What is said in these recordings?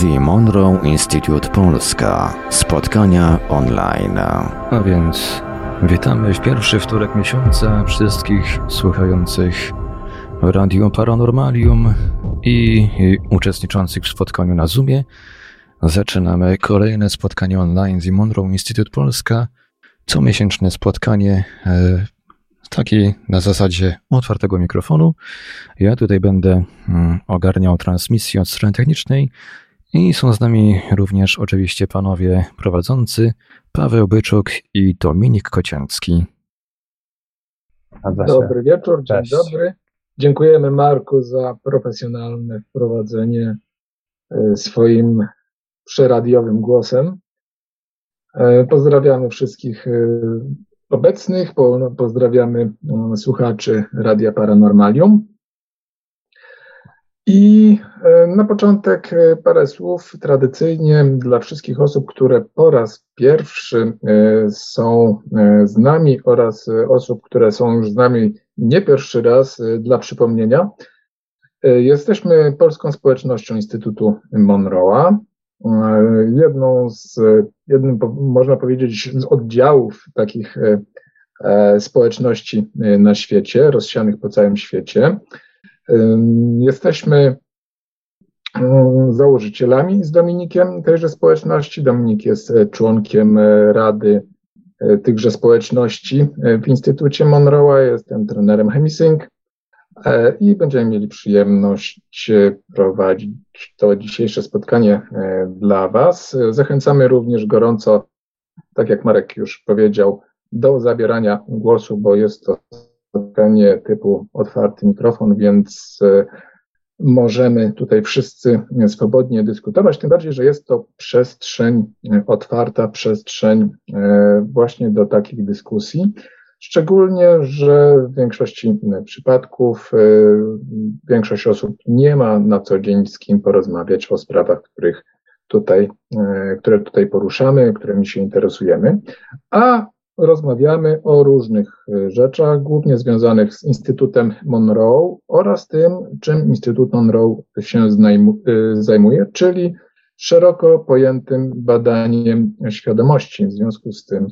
The Monroe Institute Polska. Spotkania online. A więc witamy w pierwszy wtorek miesiąca wszystkich słuchających Radio Paranormalium i uczestniczących w spotkaniu na Zoomie. Zaczynamy kolejne spotkanie online z Monroe Institute Polska. Comiesięczne spotkanie e, taki na zasadzie otwartego mikrofonu. Ja tutaj będę mm, ogarniał transmisję od strony technicznej i są z nami również oczywiście panowie prowadzący Paweł Byczuk i Dominik Kocięcki. Dobry wieczór, dzień Cześć. dobry. Dziękujemy Marku za profesjonalne wprowadzenie e, swoim przeradiowym głosem. E, pozdrawiamy wszystkich e, obecnych, pozdrawiamy słuchaczy Radia Paranormalium. I e, na początek e, parę słów tradycyjnie dla wszystkich osób, które po raz pierwszy e, są z nami oraz osób, które są już z nami nie pierwszy raz, dla przypomnienia. Jesteśmy polską społecznością Instytutu Monroe'a. Jedną z, jednym, można powiedzieć, z oddziałów takich społeczności na świecie, rozsianych po całym świecie. Jesteśmy założycielami z Dominikiem tejże społeczności. Dominik jest e, członkiem e, Rady e, tychże społeczności w Instytucie Monroe'a. Jestem trenerem Hemisync i będziemy mieli przyjemność prowadzić to dzisiejsze spotkanie dla Was. Zachęcamy również gorąco, tak jak Marek już powiedział, do zabierania głosu, bo jest to spotkanie typu otwarty mikrofon, więc e, możemy tutaj wszyscy swobodnie dyskutować, tym bardziej, że jest to przestrzeń e, otwarta, przestrzeń e, właśnie do takich dyskusji. Szczególnie, że w większości przypadków większość osób nie ma na co dzień z kim porozmawiać o sprawach, których tutaj, które tutaj poruszamy, którymi się interesujemy, a rozmawiamy o różnych e, rzeczach, głównie związanych z Instytutem Monroe oraz tym, czym Instytut Monroe się e, zajmuje, czyli szeroko pojętym badaniem świadomości. W związku z tym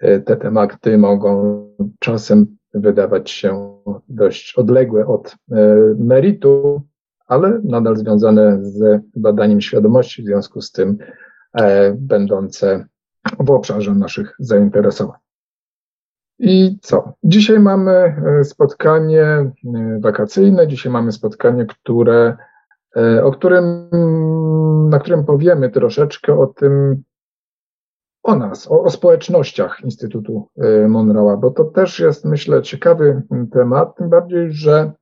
e, te tematy mogą czasem wydawać się dość odległe od meritu, ale nadal związane z badaniem świadomości, w związku z tym będące w obszarze naszych zainteresowań. I co? Dzisiaj mamy e, spotkanie e, wakacyjne, dzisiaj mamy spotkanie, które, e, o którym, na którym powiemy troszeczkę o tym, o nas, o, o społecznościach Instytutu Monroe'a, bo to też jest, myślę, ciekawy temat, tym bardziej, że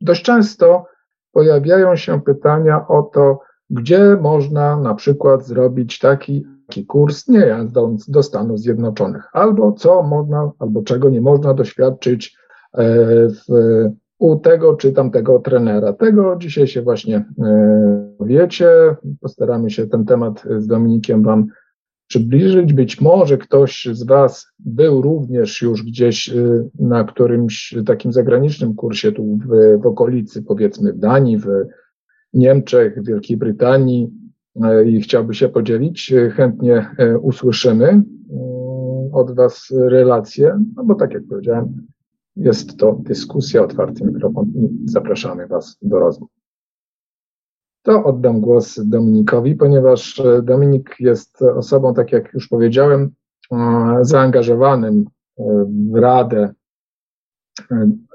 dość często pojawiają się pytania o to, gdzie można na przykład zrobić taki taki kurs, nie jadąc do Stanów Zjednoczonych, albo co można, albo czego nie można doświadczyć e, w, u tego czy tamtego trenera. Tego dzisiaj się właśnie e, wiecie. Postaramy się ten temat z Dominikiem Wam przybliżyć. Być może ktoś z Was był również już gdzieś e, na którymś takim zagranicznym kursie tu w, w okolicy, powiedzmy w Danii, w Niemczech, w Wielkiej Brytanii, i chciałby się podzielić, e, chętnie e, usłyszymy mm, od Was relacje, no bo tak jak powiedziałem, jest to dyskusja, otwarty mikrofon i zapraszamy Was do rozmów. To oddam głos Dominikowi, ponieważ Dominik jest osobą, tak jak już powiedziałem, zaangażowanym w Radę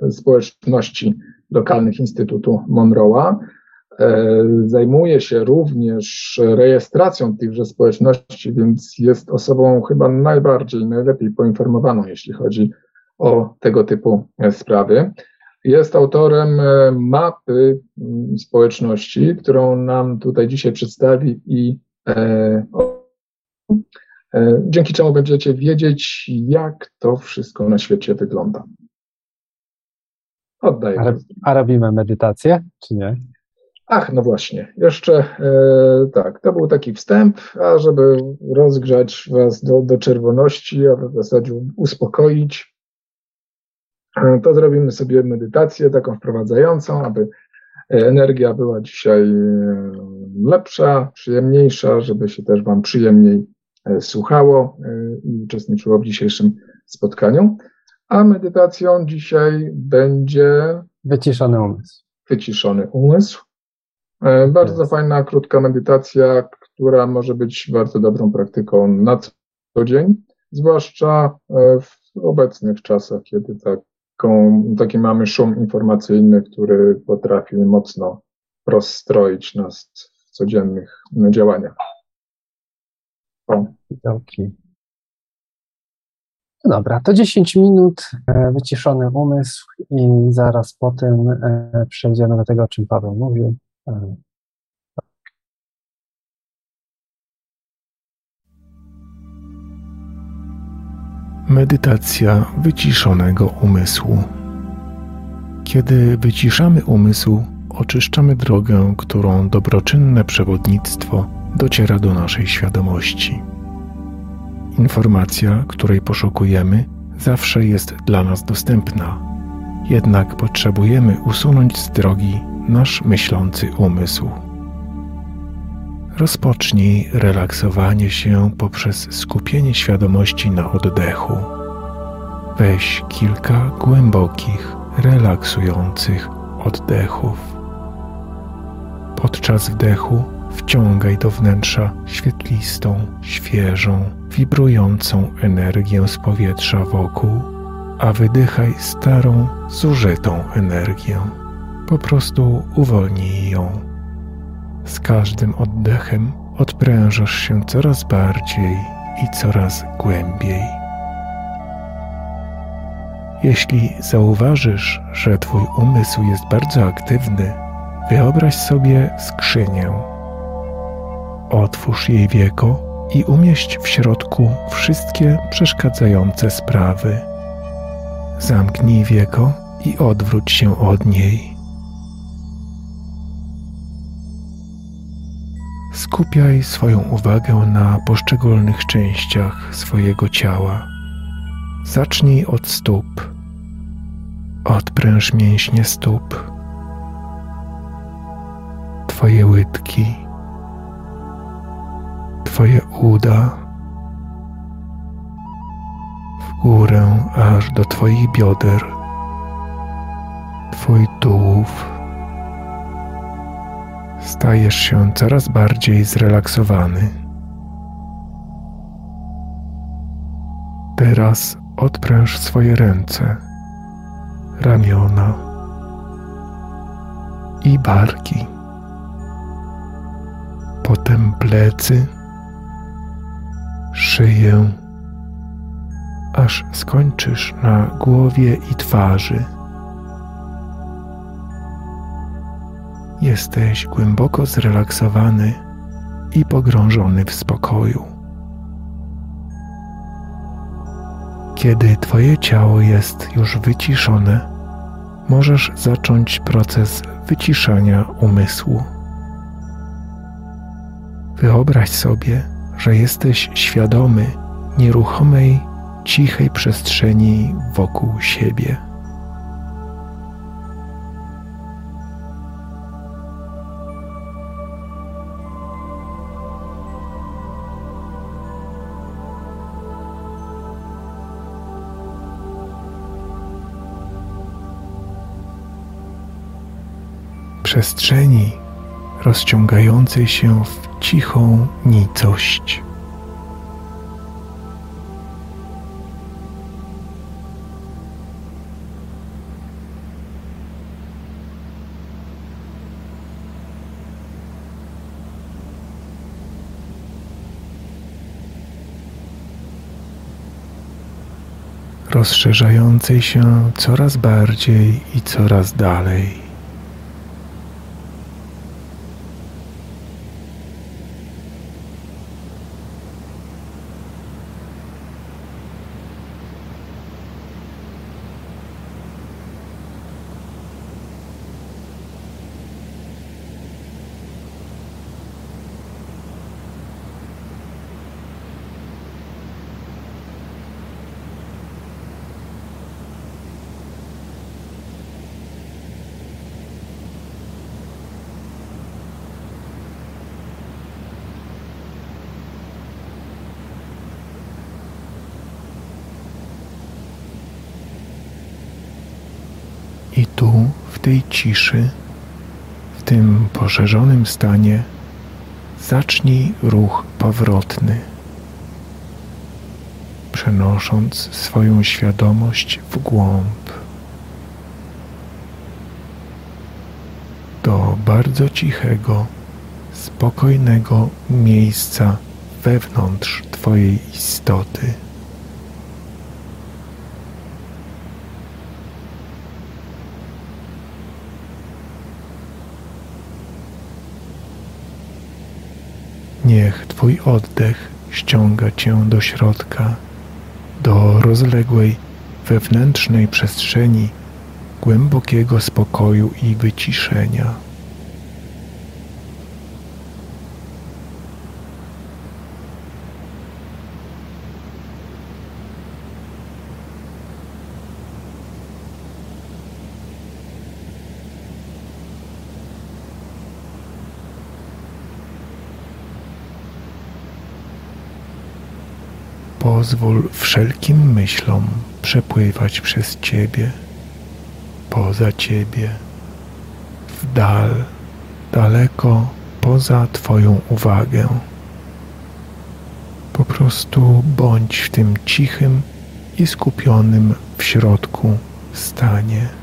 Społeczności Lokalnych Instytutu Monroe'a. E, zajmuje się również rejestracją tychże społeczności, więc jest osobą chyba najbardziej, najlepiej poinformowaną, jeśli chodzi o tego typu sprawy. Jest autorem e, mapy mm, społeczności, którą nam tutaj dzisiaj przedstawi i e, e, dzięki czemu będziecie wiedzieć, jak to wszystko na świecie wygląda. Oddaję. A, a robimy medytację, czy nie? Ach, no właśnie, jeszcze e, tak, to był taki wstęp, a żeby rozgrzać Was do, do czerwoności, a w zasadzie uspokoić, e, to zrobimy sobie medytację taką wprowadzającą, aby energia była dzisiaj lepsza, przyjemniejsza, żeby się też Wam przyjemniej słuchało i uczestniczyło w dzisiejszym spotkaniu. A medytacją dzisiaj będzie wyciszony umysł. Wyciszony umysł. Bardzo fajna, krótka medytacja, która może być bardzo dobrą praktyką na co dzień, zwłaszcza e, w obecnych czasach, kiedy taką, taki mamy szum informacyjny, który potrafi mocno rozstroić nas w codziennych działaniach. O. No dobra, to 10 minut, e, wyciszony umysł i zaraz po tym e, przejdziemy do tego, o czym Paweł mówił. Medytacja wyciszonego umysłu. Kiedy wyciszamy umysł, oczyszczamy drogę, którą dobroczynne przewodnictwo dociera do naszej świadomości. Informacja, której poszukujemy, zawsze jest dla nas dostępna, jednak potrzebujemy usunąć z drogi nasz myślący umysł. Rozpocznij relaksowanie się poprzez skupienie świadomości na oddechu. Weź kilka głębokich, relaksujących oddechów. Podczas wdechu wciągaj do wnętrza świetlistą, świeżą, wibrującą energię z powietrza wokół, a wydychaj starą, zużytą energię. Po prostu uwolnij ją z każdym oddechem odprężasz się coraz bardziej i coraz głębiej. Jeśli zauważysz, że Twój umysł jest bardzo aktywny, wyobraź sobie skrzynię. Otwórz jej wieko i umieść w środku wszystkie przeszkadzające sprawy. Zamknij wieko i odwróć się od niej. Skupiaj swoją uwagę na poszczególnych częściach swojego ciała. Zacznij od stóp. Odpręż mięśnie stóp. Twoje łydki, Twoje uda, w górę aż do Twoich bioder, Twój tułów stajesz się coraz bardziej zrelaksowany. Teraz odpręż swoje ręce, ramiona i barki. Potem plecy, szyję, aż skończysz na głowie i twarzy. Jesteś głęboko zrelaksowany i pogrążony w spokoju. Kiedy Twoje ciało jest już wyciszone, możesz zacząć proces wyciszania umysłu. Wyobraź sobie, że jesteś świadomy nieruchomej, cichej przestrzeni wokół siebie. Przestrzeni rozciągającej się w cichą nicość. rozszerzającej się coraz bardziej i coraz dalej. Ciszy, w tym poszerzonym stanie, zacznij ruch powrotny, przenosząc swoją świadomość w głąb. Do bardzo cichego, spokojnego miejsca wewnątrz Twojej istoty. Niech Twój oddech ściąga Cię do środka, do rozległej wewnętrznej przestrzeni głębokiego spokoju i wyciszenia. Pozwól wszelkim myślom przepływać przez Ciebie, poza Ciebie, w dal, daleko poza Twoją uwagę. Po prostu bądź w tym cichym i skupionym w środku stanie.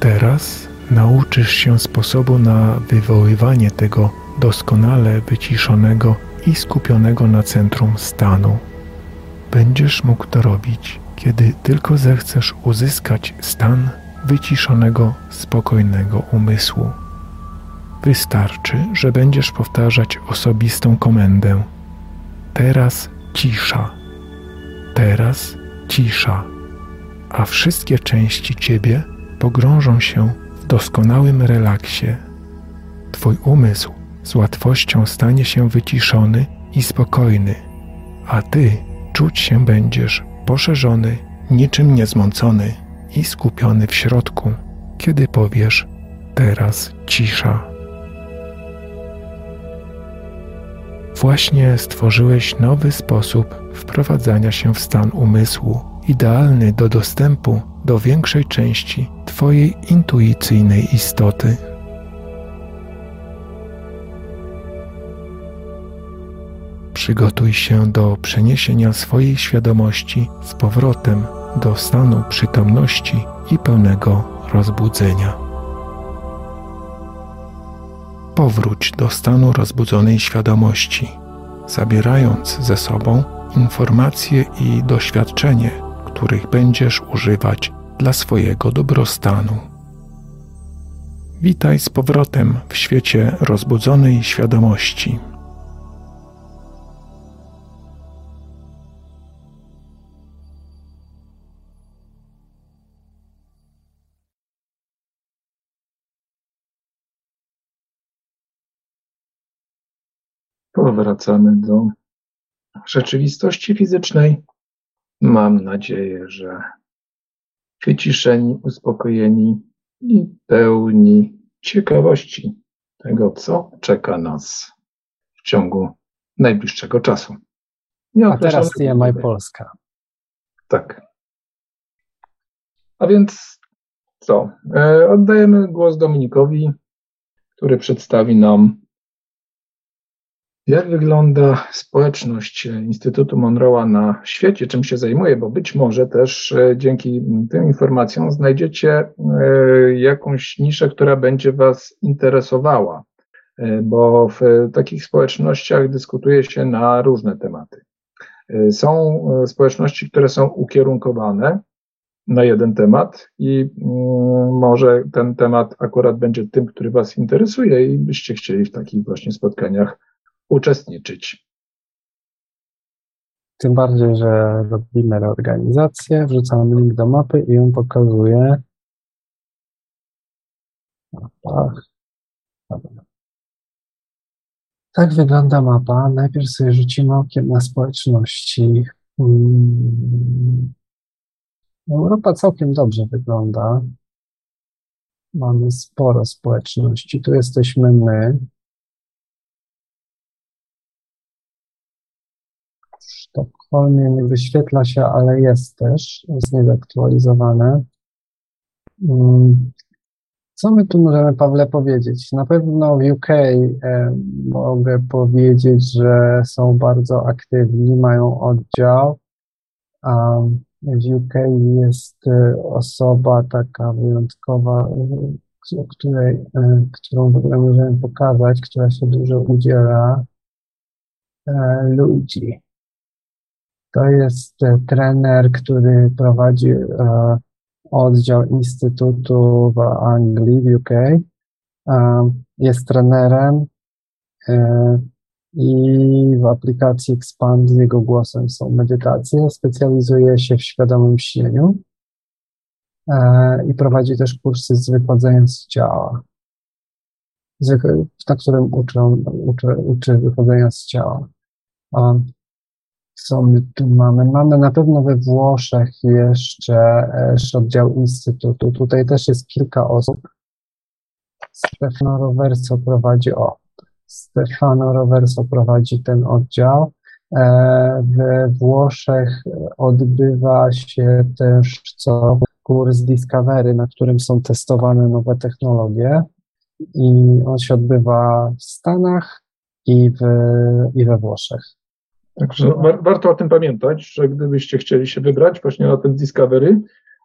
Teraz nauczysz się sposobu na wywoływanie tego doskonale wyciszonego i skupionego na centrum stanu. Będziesz mógł to robić, kiedy tylko zechcesz uzyskać stan wyciszonego, spokojnego umysłu. Wystarczy, że będziesz powtarzać osobistą komendę. Teraz cisza. Teraz cisza. A wszystkie części ciebie pogrążą się w doskonałym relaksie. Twój umysł z łatwością stanie się wyciszony i spokojny, a ty czuć się będziesz poszerzony, niczym niezmącony i skupiony w środku, kiedy powiesz teraz cisza. Właśnie stworzyłeś nowy sposób wprowadzania się w stan umysłu, idealny do dostępu do większej części Twojej intuicyjnej istoty. Przygotuj się do przeniesienia swojej świadomości z powrotem do stanu przytomności i pełnego rozbudzenia. Powróć do stanu rozbudzonej świadomości, zabierając ze sobą informacje i doświadczenie, których będziesz używać dla swojego dobrostanu. Witaj z powrotem w świecie rozbudzonej świadomości. Powracamy do rzeczywistości fizycznej. Mam nadzieję, że wyciszeni, uspokojeni i pełni ciekawości tego, co czeka nas w ciągu najbliższego czasu. A teraz TMI Polska. Tak. A więc co? E, oddajemy głos Dominikowi, który przedstawi nam jak wygląda społeczność Instytutu Monroe'a na świecie, czym się zajmuje, bo być może też e, dzięki tym informacjom znajdziecie e, jakąś niszę, która będzie Was interesowała, e, bo w takich społecznościach dyskutuje się na różne tematy. Są społeczności, które są ukierunkowane na jeden temat i mm, może ten temat akurat będzie tym, który Was interesuje i byście chcieli w takich właśnie spotkaniach uczestniczyć. Tym bardziej, że robimy reorganizację, wrzucamy link do mapy i on pokazuje. Tak wygląda mapa. Najpierw sobie rzucimy okiem na społeczności. Hmm. Europa całkiem dobrze wygląda. Mamy sporo społeczności. Tu jesteśmy my. Sztokholmie nie wyświetla się, ale jest też, jest niezaktualizowane. Mm. Co my tu możemy, Pawle, powiedzieć? Na pewno w UK e, mogę powiedzieć, że są bardzo aktywni, mają oddział. A w UK jest e, osoba taka wyjątkowa, której, e, którą w ogóle możemy pokazać, która się dużo udziela. E, Luigi. To jest e, trener, który prowadzi e, oddział Instytutu w Anglii, w UK. E, jest trenerem i w aplikacji Expand z jego głosem są medytacje. Specjalizuje się w świadomym śnieniu i prowadzi też kursy z wychodzenia z ciała, na którym uczą, uczy, uczy wychodzenia z ciała co my tu mamy? Mamy na pewno we Włoszech jeszcze oddział Instytutu. Tutaj też jest kilka osób. Stefano Roverso prowadzi, o, Stefano Roverso prowadzi ten oddział. We Włoszech odbywa się też co kurs Discovery, na którym są testowane nowe technologie i on się odbywa w Stanach i, w, i we Włoszech. Także wa warto o tym pamiętać, że gdybyście chcieli się wybrać właśnie na ten Discovery,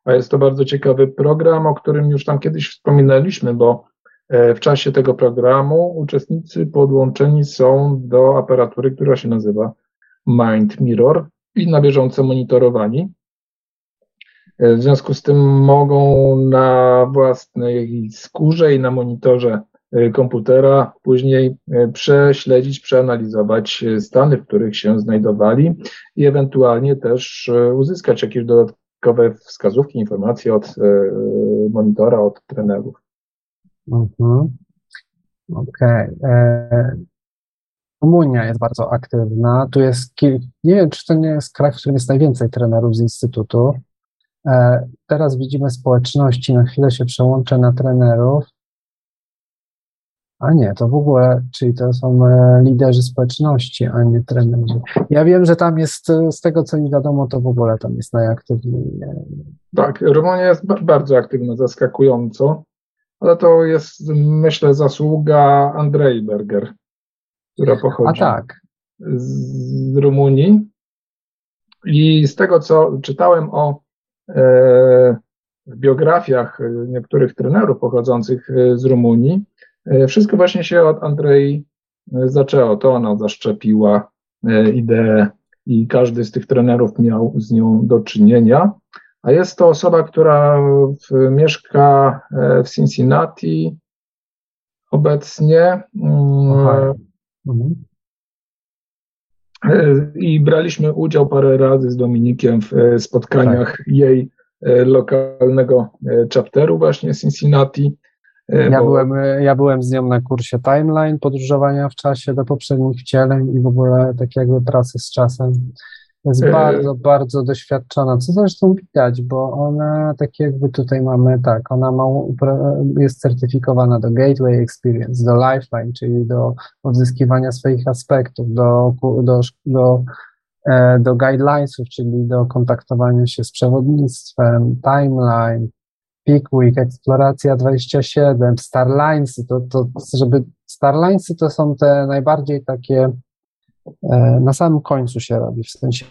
a jest to bardzo ciekawy program, o którym już tam kiedyś wspominaliśmy, bo e, w czasie tego programu uczestnicy podłączeni są do aparatury, która się nazywa Mind Mirror i na bieżąco monitorowani. E, w związku z tym mogą na własnej skórze i na monitorze komputera, później e, prześledzić, przeanalizować e, stany, w których się znajdowali i ewentualnie też uzyskać jakieś dodatkowe wskazówki, informacje od monitora, od trenerów. Mhm. Okej. Okay. Rumunia jest bardzo aktywna. Tu jest kilka, nie wiem, czy to nie jest kraj, w którym jest najwięcej trenerów z Instytutu. Teraz widzimy społeczności, na chwilę się przełączę na trenerów. A nie, to w ogóle, czyli to są e, liderzy społeczności, a nie trenerzy. Ja wiem, że tam jest, e, z tego co mi wiadomo, to w ogóle tam jest najaktywniej. E, tak, Rumunia jest bardzo aktywna, zaskakująco, ale to jest, myślę, zasługa Andrei Berger, która pochodzi. Tak, z Rumunii i z tego, co czytałem o biografiach niektórych trenerów pochodzących z Rumunii, wszystko właśnie się od Andrei zaczęło. To ona zaszczepiła ideę i każdy z tych trenerów miał z nią do czynienia. A jest to osoba, która w, mieszka w Cincinnati obecnie. Mm, mhm. I braliśmy udział parę razy z Dominikiem w e, spotkaniach tak. jej e, lokalnego e, chapteru właśnie Cincinnati. Ja, bo... byłem, ja byłem z nią na kursie Timeline podróżowania w czasie do poprzednich wcieleń i w ogóle tak jakby pracy z czasem. Jest e, bardzo, bardzo doświadczona, co zresztą widać, bo ona, tak jakby tutaj mamy, tak, ona ma, jest certyfikowana do Gateway Experience, do Lifeline, czyli do odzyskiwania swoich aspektów, do, do, do, e, do guidelinesów, czyli do kontaktowania się z przewodnictwem, timeline, Pickwick, Eksploracja 27, Starlinesy, to, to żeby Starlinesy to są te najbardziej takie E, na samym końcu się robi, w sensie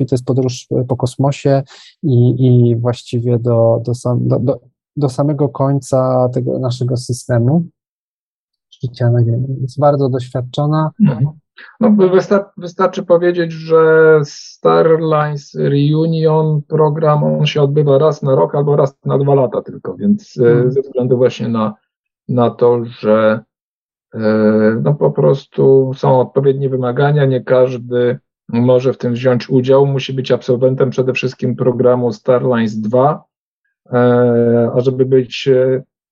i to jest podróż po kosmosie i, i właściwie do, do, sam, do, do, do samego końca tego naszego systemu życia na Ziemi. Jest bardzo doświadczona. Mhm. No, wystar wystarczy powiedzieć, że Starlines Reunion program on się odbywa raz na rok albo raz na dwa lata tylko, więc mhm. ze względu właśnie na, na to, że E, no po prostu są odpowiednie wymagania, nie każdy może w tym wziąć udział, musi być absolwentem przede wszystkim programu Starlines 2, e, a żeby być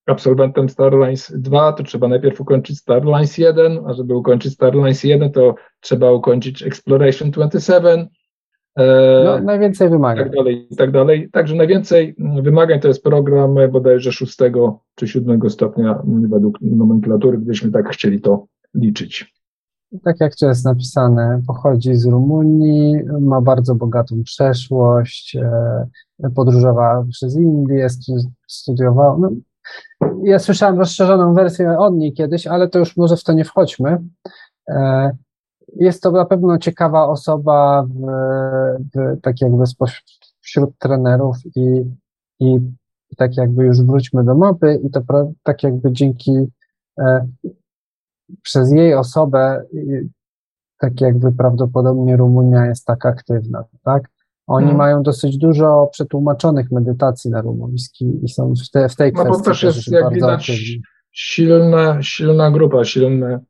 e, absolwentem Starlines 2, to trzeba najpierw ukończyć Starlines 1, a żeby ukończyć Starlines 1, to trzeba ukończyć Exploration 27, no, najwięcej wymagań. Tak dalej, tak dalej. Także najwięcej wymagań to jest program bodajże szóstego czy siódmego stopnia według nomenklatury, gdybyśmy tak chcieli to liczyć. Tak jak to jest napisane, pochodzi z Rumunii, ma bardzo bogatą przeszłość, e, podróżowała przez Indię, studiowała. No, ja słyszałem rozszerzoną wersję od niej kiedyś, ale to już może w to nie wchodźmy. E, jest to na pewno ciekawa osoba w, w, tak jakby wśród trenerów i, i tak jakby już wróćmy do mapy i to tak jakby dzięki e, przez jej osobę tak jakby prawdopodobnie Rumunia jest tak aktywna, tak? Oni hmm. mają dosyć dużo przetłumaczonych medytacji na rumuński i są w, te, w tej kwestii. No bo też jest, jak widać, silna, silna grupa, silne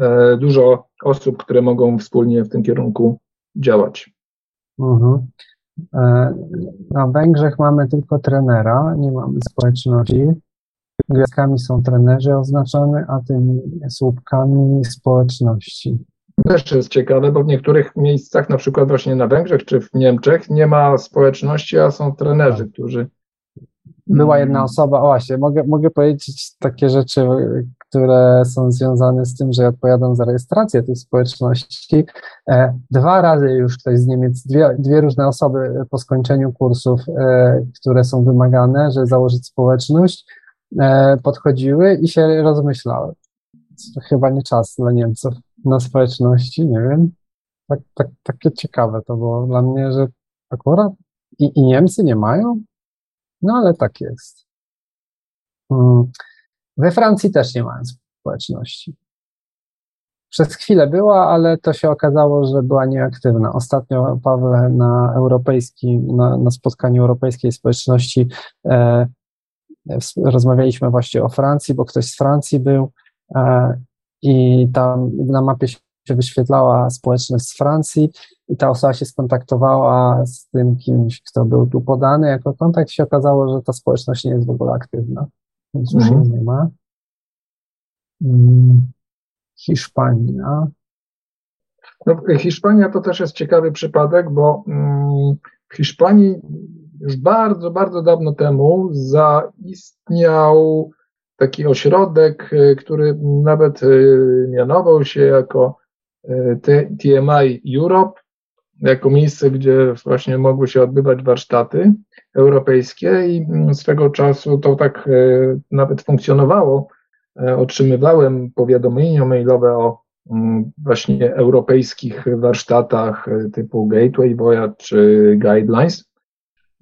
E, dużo osób, które mogą wspólnie w tym kierunku działać. Mhm. E, na Węgrzech mamy tylko trenera, nie mamy społeczności. Gwiazdkami są trenerzy oznaczone, a tymi słupkami społeczności. Też jest ciekawe, bo w niektórych miejscach, na przykład właśnie na Węgrzech czy w Niemczech, nie ma społeczności, a są trenerzy, którzy. Była jedna osoba, o właśnie, mogę, mogę powiedzieć takie rzeczy, które są związane z tym, że odpowiadam za rejestrację tych społeczności. E, dwa razy już ktoś z Niemiec, dwie, dwie różne osoby po skończeniu kursów, e, które są wymagane, żeby założyć społeczność, e, podchodziły i się rozmyślały. Chyba nie czas dla Niemców na społeczności, nie wiem. Tak, tak, takie ciekawe to było dla mnie, że akurat i, i Niemcy nie mają? No ale tak jest. Hmm. We Francji też nie mają społeczności. Przez chwilę była, ale to się okazało, że była nieaktywna. Ostatnio, Pawle, na europejskim, na, na spotkaniu europejskiej społeczności e, rozmawialiśmy właśnie o Francji, bo ktoś z Francji był e, i tam na mapie się wyświetlała społeczność z Francji i ta osoba się skontaktowała z tym kimś, kto był tu podany jako kontakt się okazało, że ta społeczność nie jest w ogóle aktywna więc już mhm. nie ma. Mm, Hiszpania. No, Hiszpania to też jest ciekawy przypadek, bo mm, w Hiszpanii już bardzo, bardzo dawno temu zaistniał taki ośrodek, y, który nawet y, mianował się jako y, TMI Europe, jako miejsce, gdzie właśnie mogły się odbywać warsztaty europejskie i mm, swego czasu to tak e, nawet funkcjonowało. E, otrzymywałem powiadomienia mailowe o mm, właśnie europejskich warsztatach typu Gateway Voyage czy Guidelines.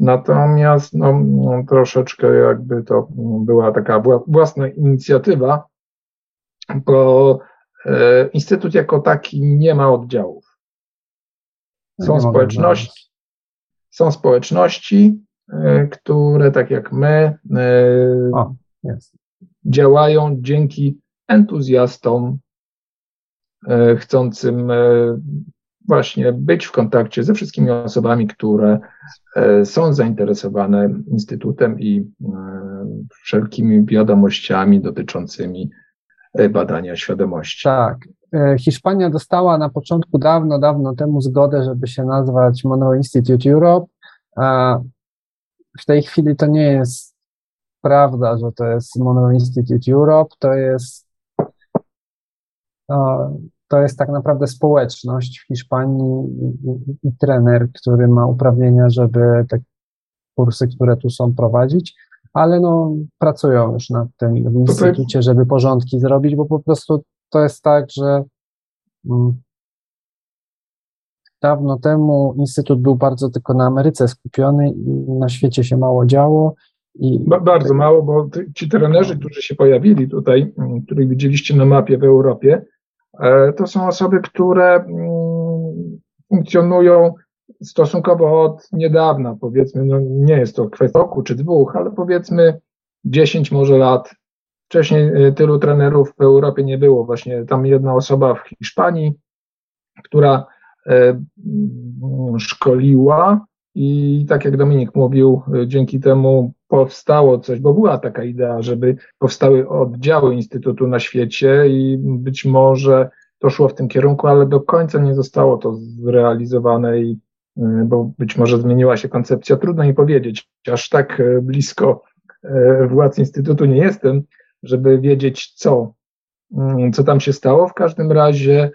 Natomiast no, no, troszeczkę jakby to była taka własna inicjatywa, bo e, Instytut jako taki nie ma oddziałów. Są społeczności, są społeczności, e, które tak jak my e, o, działają dzięki entuzjastom e, chcącym właśnie być w kontakcie ze wszystkimi osobami, które są zainteresowane Instytutem i wszelkimi wiadomościami dotyczącymi badania świadomości. Tak. Hiszpania dostała na początku dawno, dawno temu zgodę, żeby się nazwać Monroe Institute Europe. W tej chwili to nie jest prawda, że to jest Monroe Institute Europe, to jest to jest tak naprawdę społeczność w Hiszpanii i, i trener, który ma uprawnienia, żeby te kursy, które tu są, prowadzić, ale no, pracują już nad tym w instytucie, żeby porządki zrobić, bo po prostu to jest tak, że mm, dawno temu Instytut był bardzo tylko na Ameryce skupiony i na świecie się mało działo. I... Bardzo mało, bo ci trenerzy, którzy się pojawili tutaj, mm, których widzieliście na mapie w Europie, to są osoby, które mm, funkcjonują stosunkowo od niedawna, powiedzmy, no nie jest to kwestia roku czy dwóch, ale powiedzmy 10 może lat. Wcześniej e, tylu trenerów w Europie nie było. Właśnie tam jedna osoba w Hiszpanii, która E, szkoliła i tak jak Dominik mówił, e, dzięki temu powstało coś, bo była taka idea, żeby powstały oddziały Instytutu na świecie i być może to szło w tym kierunku, ale do końca nie zostało to zrealizowane i e, bo być może zmieniła się koncepcja, trudno mi powiedzieć, aż tak blisko władz Instytutu nie jestem, żeby wiedzieć co, mm, co tam się stało. W każdym razie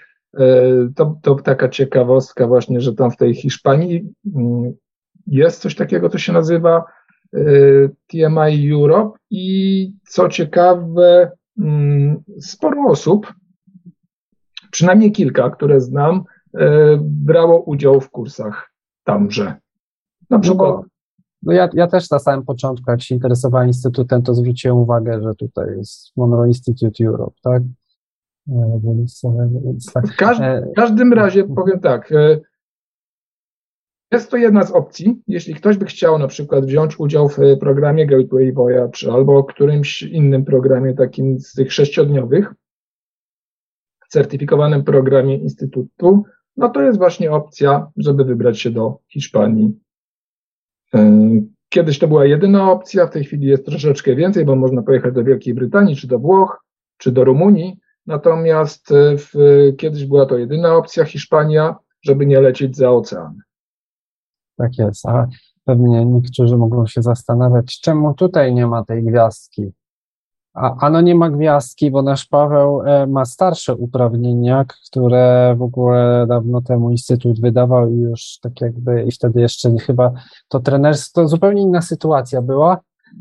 to, to taka ciekawostka właśnie, że tam w tej Hiszpanii mm, jest coś takiego, co się nazywa e, TMI Europe i co ciekawe, mm, sporo osób, przynajmniej kilka, które znam, e, brało udział w kursach tamże. Na przykład. No, no ja, ja też na samym początku, jak się interesowałem instytutem, to zwróciłem uwagę, że tutaj jest Monroe Institute Europe, tak? Tak. W każdym, e, w każdym razie powiem tak. E, jest to jedna z opcji. Jeśli ktoś by chciał na przykład wziąć udział w programie Gateway Voyage albo którymś innym programie takim z tych sześciodniowych, certyfikowanym programie Instytutu, no to jest właśnie opcja, żeby wybrać się do Hiszpanii. E, kiedyś to była jedyna opcja, w tej chwili jest troszeczkę więcej, bo można pojechać do Wielkiej Brytanii, czy do Włoch, czy do Rumunii, Natomiast e, w, kiedyś była to jedyna opcja Hiszpania, żeby nie lecieć za ocean. Tak jest, a pewnie niektórzy mogą się zastanawiać, czemu tutaj nie ma tej gwiazdki. A, ano nie ma gwiazdki, bo nasz Paweł e, ma starsze uprawnienia, które w ogóle dawno temu Instytut wydawał i już tak jakby, i wtedy jeszcze chyba to trenerstwo, to zupełnie inna sytuacja była,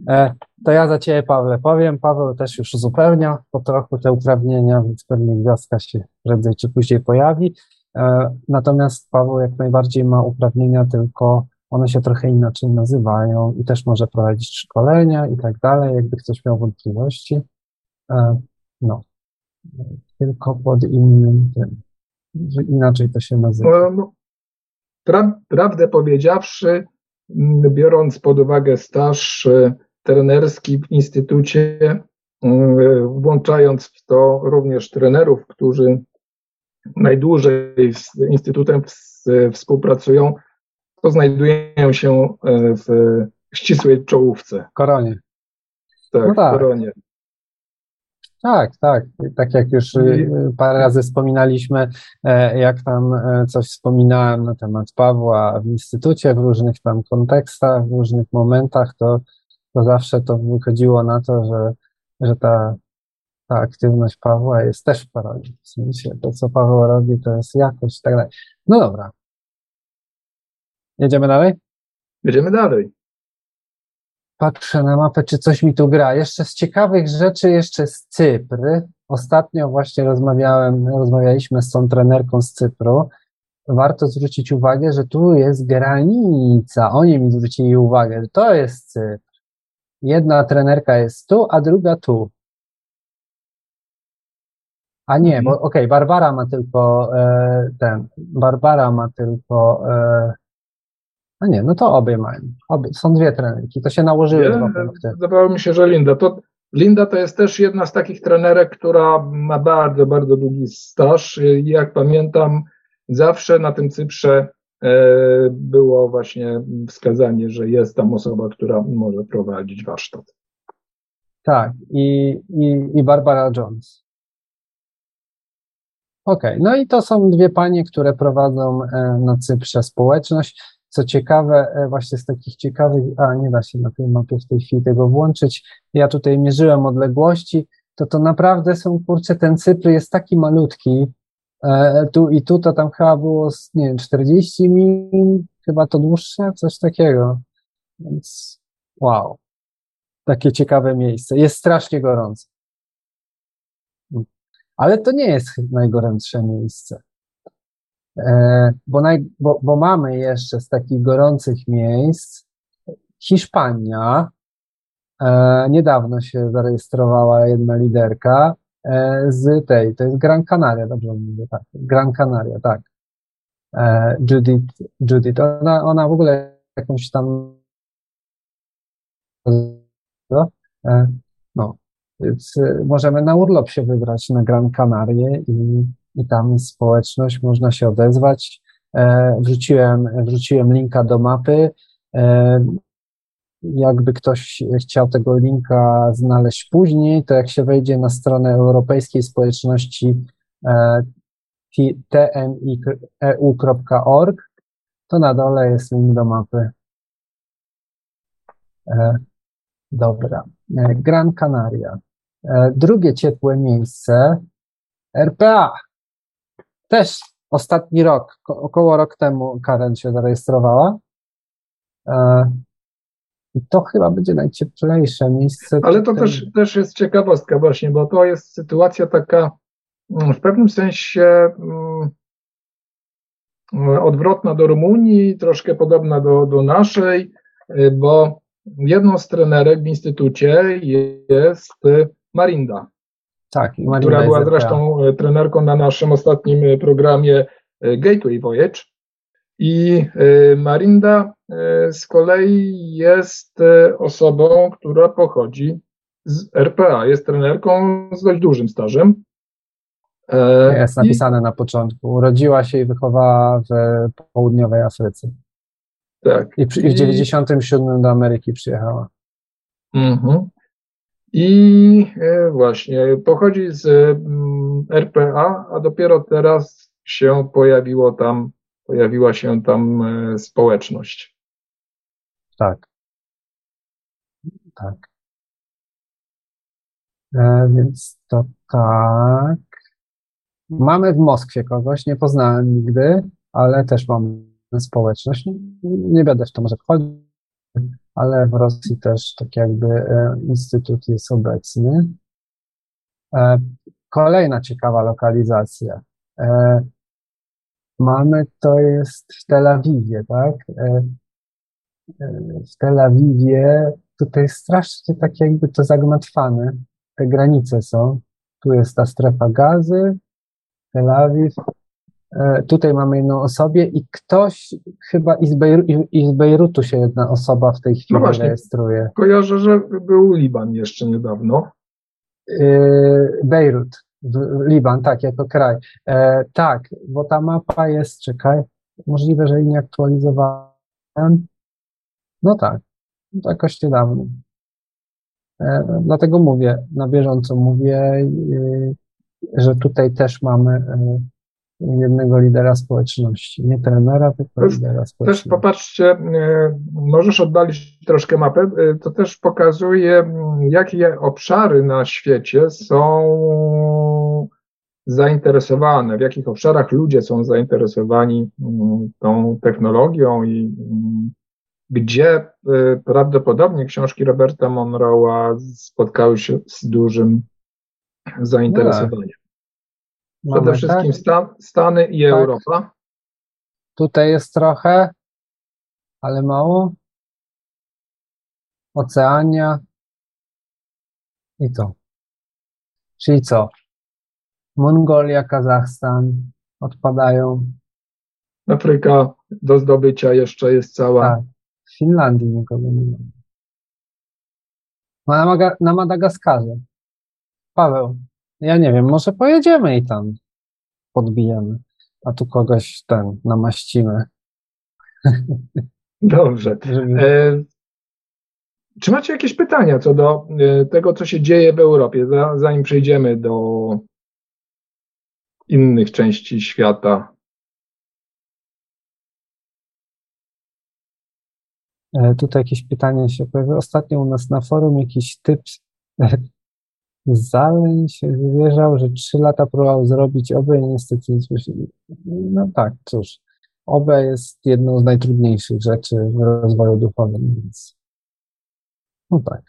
E, to ja za Ciebie, Pawle, powiem. Paweł też już uzupełnia po trochu te uprawnienia, więc pewnie gwiazdka się prędzej czy później pojawi. E, natomiast Paweł jak najbardziej ma uprawnienia, tylko one się trochę inaczej nazywają i też może prowadzić szkolenia i tak dalej, jakby ktoś miał wątpliwości. E, no, tylko pod innym tym, że inaczej to się nazywa. No, no, pra, prawdę powiedziawszy, biorąc pod uwagę staż trenerski w instytucie, włączając w to również trenerów, którzy najdłużej z instytutem współpracują, to znajdują się e, w ścisłej czołówce. Koronie. Tak, no tak. koronie. Tak, tak. Tak jak już y, parę razy wspominaliśmy, e, jak tam e, coś wspominałem na temat Pawła w instytucie, w różnych tam kontekstach, w różnych momentach, to to zawsze to wychodziło na to, że, że ta, ta aktywność Pawła jest też w parodii. W sensie to, co Paweł robi, to jest jakość i tak dalej. No dobra. Jedziemy dalej? Jedziemy dalej. Patrzę na mapę, czy coś mi tu gra. Jeszcze z ciekawych rzeczy, jeszcze z Cypr. ostatnio właśnie rozmawiałem, rozmawialiśmy z tą trenerką z Cypru. Warto zwrócić uwagę, że tu jest granica. Oni mi zwrócili uwagę, że to jest Cypr. Jedna trenerka jest tu, a druga tu. A nie, bo okej, okay, Barbara ma tylko e, ten, Barbara ma tylko, e, a nie, no to obie mają, obie, są dwie trenerki, to się nałożyły dwa punkty. Wydawało mi się, że Linda, to Linda to jest też jedna z takich trenerek, która ma bardzo, bardzo długi staż. Jak pamiętam, zawsze na tym Cyprze e, było właśnie wskazanie, że jest tam osoba, która może prowadzić warsztat. Tak, i, i, i Barbara Jones. Okej, okay. no i to są dwie panie, które prowadzą e, na Cyprze społeczność. Co ciekawe, e, właśnie z takich ciekawych, a nie da się na tej mapie w tej chwili tego włączyć, ja tutaj mierzyłem odległości, to to naprawdę są, kurczę, ten Cypr jest taki malutki, e, tu i tu to tam chyba było, nie wiem, 40 mil, chyba to dłuższe, coś takiego. Więc wow, takie ciekawe miejsce. Jest strasznie gorąco. Ale to nie jest najgorętsze miejsce. E, bo, naj, bo, bo mamy jeszcze z takich gorących miejsc Hiszpania. E, niedawno się zarejestrowała jedna liderka e, z tej, to jest Gran Canaria, dobrze mówię, tak. Gran Canaria, tak. Judith, Judith ona, ona w ogóle jakąś tam no, więc możemy na urlop się wybrać na Gran Canaria i i tam społeczność, można się odezwać. E, wrzuciłem, wrzuciłem linka do mapy. E, jakby ktoś chciał tego linka znaleźć później, to jak się wejdzie na stronę Europejskiej Społeczności e, tmieu.org, to na dole jest link do mapy. Dobra. Gran Canaria. Drugie ciepłe miejsce RPA. Też ostatni rok, około rok temu Karen się zarejestrowała. E, I to chyba będzie najcieplejsze miejsce. Ale to też, też jest ciekawostka właśnie, bo to jest sytuacja taka mm, w pewnym sensie mm, odwrotna do Rumunii, troszkę podobna do, do naszej, y, bo jedną z trenerek w instytucie jest Marinda. Tak, która była zresztą e, trenerką na naszym ostatnim e, programie e, Gateway Voyage. I Marinda z kolei jest osobą, która pochodzi z RPA. Jest trenerką z dość dużym stażem. Jest napisane I... na początku. Urodziła się i wychowała w południowej Afryce. Tak. I, przy, i w 97 do Ameryki przyjechała. Mhm. I e, właśnie pochodzi z mm, RPA, a dopiero teraz się pojawiło tam, pojawiła się tam e, społeczność. Tak. Tak. E, więc to tak. Mamy w Moskwie kogoś, nie poznałem nigdy, ale też mamy społeczność. Nie będę w to może wchodzić ale w Rosji też tak jakby e, instytut jest obecny. E, kolejna ciekawa lokalizacja. E, mamy, to jest w Tel Awiwie, tak? W Tel Awiwie tutaj strasznie tak jakby to zagmatwane. Te granice są. Tu jest ta strefa gazy, Tel Awiw, tutaj mamy jedną osobę i ktoś chyba i z, Bejru, i z Bejrutu się jedna osoba w tej chwili no właśnie, rejestruje. Kojarzę, że był Liban jeszcze niedawno. E, Bejrut, Liban, tak, jako kraj. E, tak, bo ta mapa jest, czekaj, możliwe, że jej nie aktualizowałem. No tak, to jakoś niedawno. E, dlatego mówię, na bieżąco mówię, e, że tutaj też mamy e, jednego lidera społeczności, nie trenera, tylko też, lidera społeczności. Też popatrzcie, e, możesz oddalić troszkę mapę, e, to też pokazuje, jakie obszary na świecie są zainteresowane, w jakich obszarach ludzie są zainteresowani tą technologią i gdzie e, prawdopodobnie książki Roberta Monroe'a spotkały się z dużym zainteresowanie. Mamy, Przede wszystkim tak? Stan, Stany i Tak. Europa. Tutaj jest trochę, ale mało. Oceania. I co? Czyli co? Mongolia, Kazachstan odpadają. Afryka do zdobycia jeszcze jest cała. Tak. W Finlandii nikogo nie ma. Na, Maga- na Madagaskarze. Paweł, ja nie wiem, może pojedziemy i tam podbijemy. A tu kogoś ten namaścimy. Dobrze. E, czy macie jakieś pytania co do e, tego, co się dzieje w Europie, za- zanim przejdziemy do innych części świata? E, Tutaj jakieś pytanie się pojawiło. Ostatnio u nas na forum jakiś typ Zaleń się wywierzał, że trzy lata próbował zrobić OBE i niestety nie słyszeli. No tak, cóż. OBE jest jedną z najtrudniejszych rzeczy w rozwoju duchowym, więc no tak.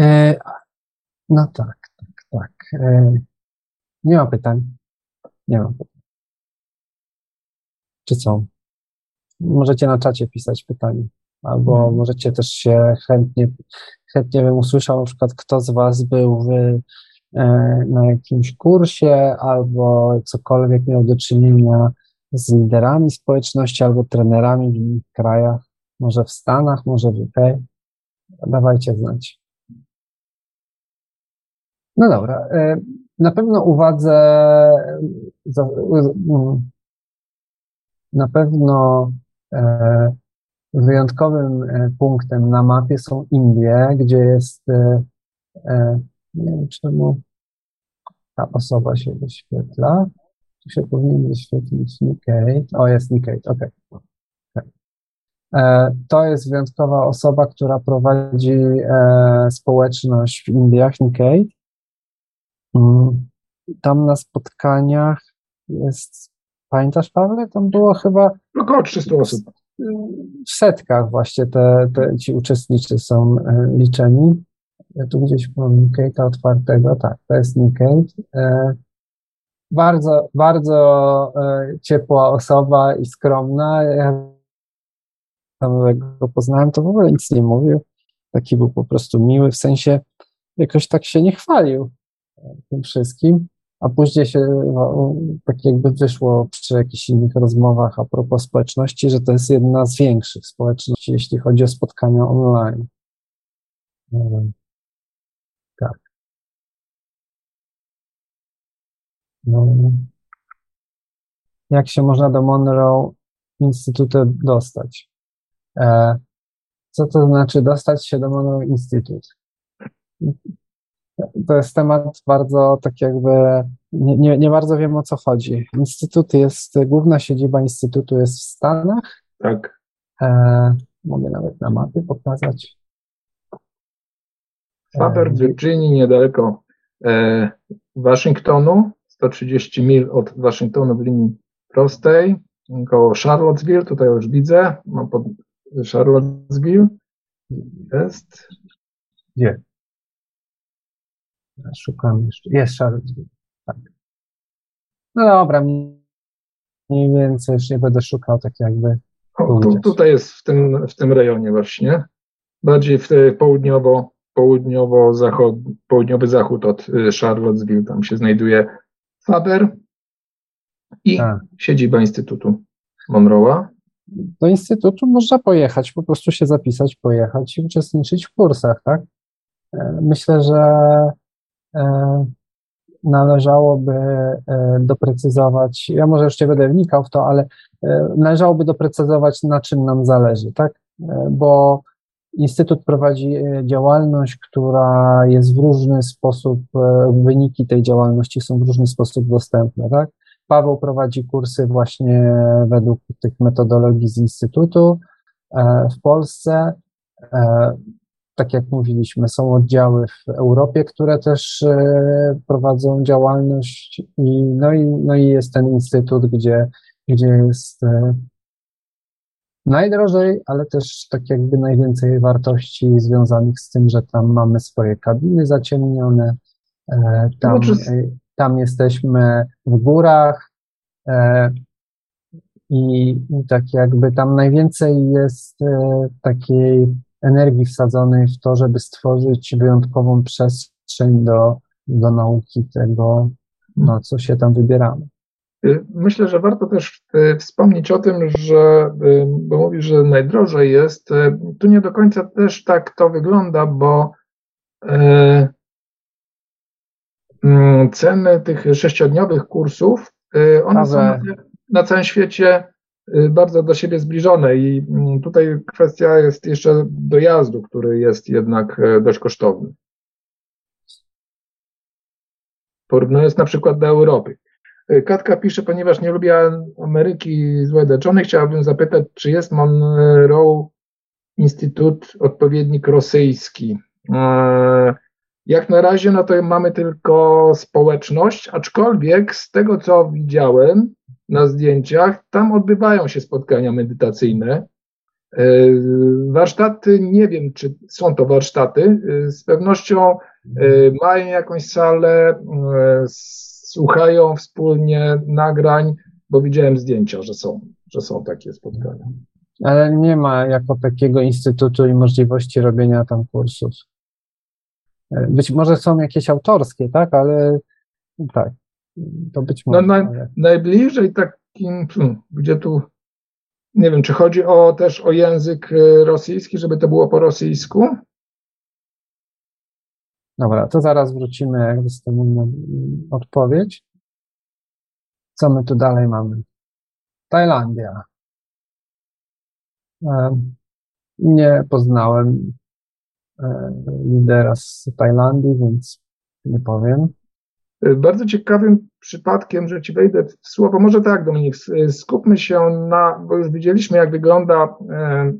E, no tak, tak, tak. E, nie ma pytań. Nie ma pytań. Czy co? Możecie na czacie pisać pytania. Albo Mhm. możecie też się chętnie, chętnie bym usłyszał na przykład, kto z Was był w, e, na jakimś kursie, albo cokolwiek miał do czynienia z liderami społeczności, albo trenerami w innych krajach, może w Stanach, może w UK. Dawajcie znać. No dobra. e, Na pewno uwadze, na pewno e, wyjątkowym e, punktem na mapie są Indie, gdzie jest, e, e, nie wiem czemu ta osoba się wyświetla. Tu się powinien wyświetlić Nikkei. O, jest Nikkei, okej. To jest wyjątkowa osoba, która prowadzi e, społeczność w Indiach, Nikkei. Mm, Tam na spotkaniach jest, pamiętasz Pawle? Tam było chyba Około 300 osób. W setkach właśnie te, te ci uczestnicy są e, liczeni. Ja tu gdzieś mam Nikkei'a otwartego, tak, to jest Nikkei. E, bardzo, bardzo e, ciepła osoba i skromna. Ja go poznałem, to w ogóle nic nie mówił. Taki był po prostu miły, w sensie jakoś tak się nie chwalił e, tym wszystkim. A później się no, tak jakby wyszło przy jakichś innych rozmowach a propos społeczności, że to jest jedna z większych społeczności, jeśli chodzi o spotkania online. Tak. No. Jak się można do Monroe Institute dostać? E, co to znaczy dostać się do Monroe Institute? To jest temat bardzo tak jakby, nie, nie, nie bardzo wiem o co chodzi. Instytut jest, główna siedziba Instytutu jest w Stanach. Tak. E, mogę nawet na mapie pokazać. Faber w Virginii, niedaleko e, Waszyngtonu, 130 mil od Waszyngtonu w linii prostej, koło Charlottesville, tutaj już widzę, mam pod Charlottesville, jest, Gdzie? Ja szukam jeszcze. Jest Charlottesville. Tak. No dobra, mniej więcej już nie będę szukał tak jakby. o, tu, tutaj jest w tym, w tym rejonie właśnie, bardziej w te południowo, południowo zachod, południowy zachód od y, Charlottesville, tam się znajduje Faber i Tak. siedziba Instytutu Monroe'a. Do instytutu można pojechać, po prostu się zapisać, pojechać i uczestniczyć w kursach, tak? E, Myślę, że należałoby e, doprecyzować, ja może jeszcze będę wnikał w to, ale e, należałoby doprecyzować, na czym nam zależy, tak? E, Bo Instytut prowadzi e, działalność, która jest w różny sposób, e, wyniki tej działalności są w różny sposób dostępne, tak? Paweł prowadzi kursy właśnie według tych metodologii z Instytutu e, w Polsce. Tak jak mówiliśmy, są oddziały w Europie, które też e, prowadzą działalność i no i, no i jest ten instytut, gdzie, gdzie jest e, najdrożej, ale też tak jakby najwięcej wartości związanych z tym, że tam mamy swoje kabiny zaciemnione, e, tam, znaczy... tam jesteśmy w górach e, i tak jakby tam najwięcej jest takiej energii wsadzonej w to, żeby stworzyć wyjątkową przestrzeń do, do nauki tego, no, co się tam wybieramy. Y, myślę, że warto też y, wspomnieć o tym, że, y, bo mówisz, że najdrożej jest, tu nie do końca też tak to wygląda, bo mm, ceny tych sześciodniowych kursów, one są na, na całym świecie bardzo do siebie zbliżone i mm, tutaj kwestia jest jeszcze dojazdu, który jest jednak dość kosztowny. Porównując na przykład do Europy. Y, Katka pisze, ponieważ nie lubię Ameryki złe chciałabym zapytać, czy jest Monroe Instytut odpowiednik rosyjski. E, jak na razie, no to mamy tylko społeczność, aczkolwiek z tego, co widziałem na zdjęciach, tam odbywają się spotkania medytacyjne. E, warsztaty, nie wiem, czy są to warsztaty, e, z pewnością mają jakąś salę, słuchają wspólnie nagrań, bo widziałem zdjęcia, że są, że są takie spotkania. Ale nie ma jako takiego instytutu i możliwości robienia tam kursów. E, być może są jakieś autorskie, tak, ale tak, to być no, może. No, na, najbliżej takim, hmm, gdzie tu, nie wiem, czy chodzi o też o język e, rosyjski, żeby to było po rosyjsku? Dobra, to zaraz wrócimy, jak dostaniemy odpowiedź. Co my tu dalej mamy? Tajlandia. Nie poznałem e, lidera z Tajlandii, więc nie powiem. Bardzo ciekawym przypadkiem, że ci wejdę w słowo, może tak, Dominik, skupmy się na, bo już widzieliśmy, jak wygląda e,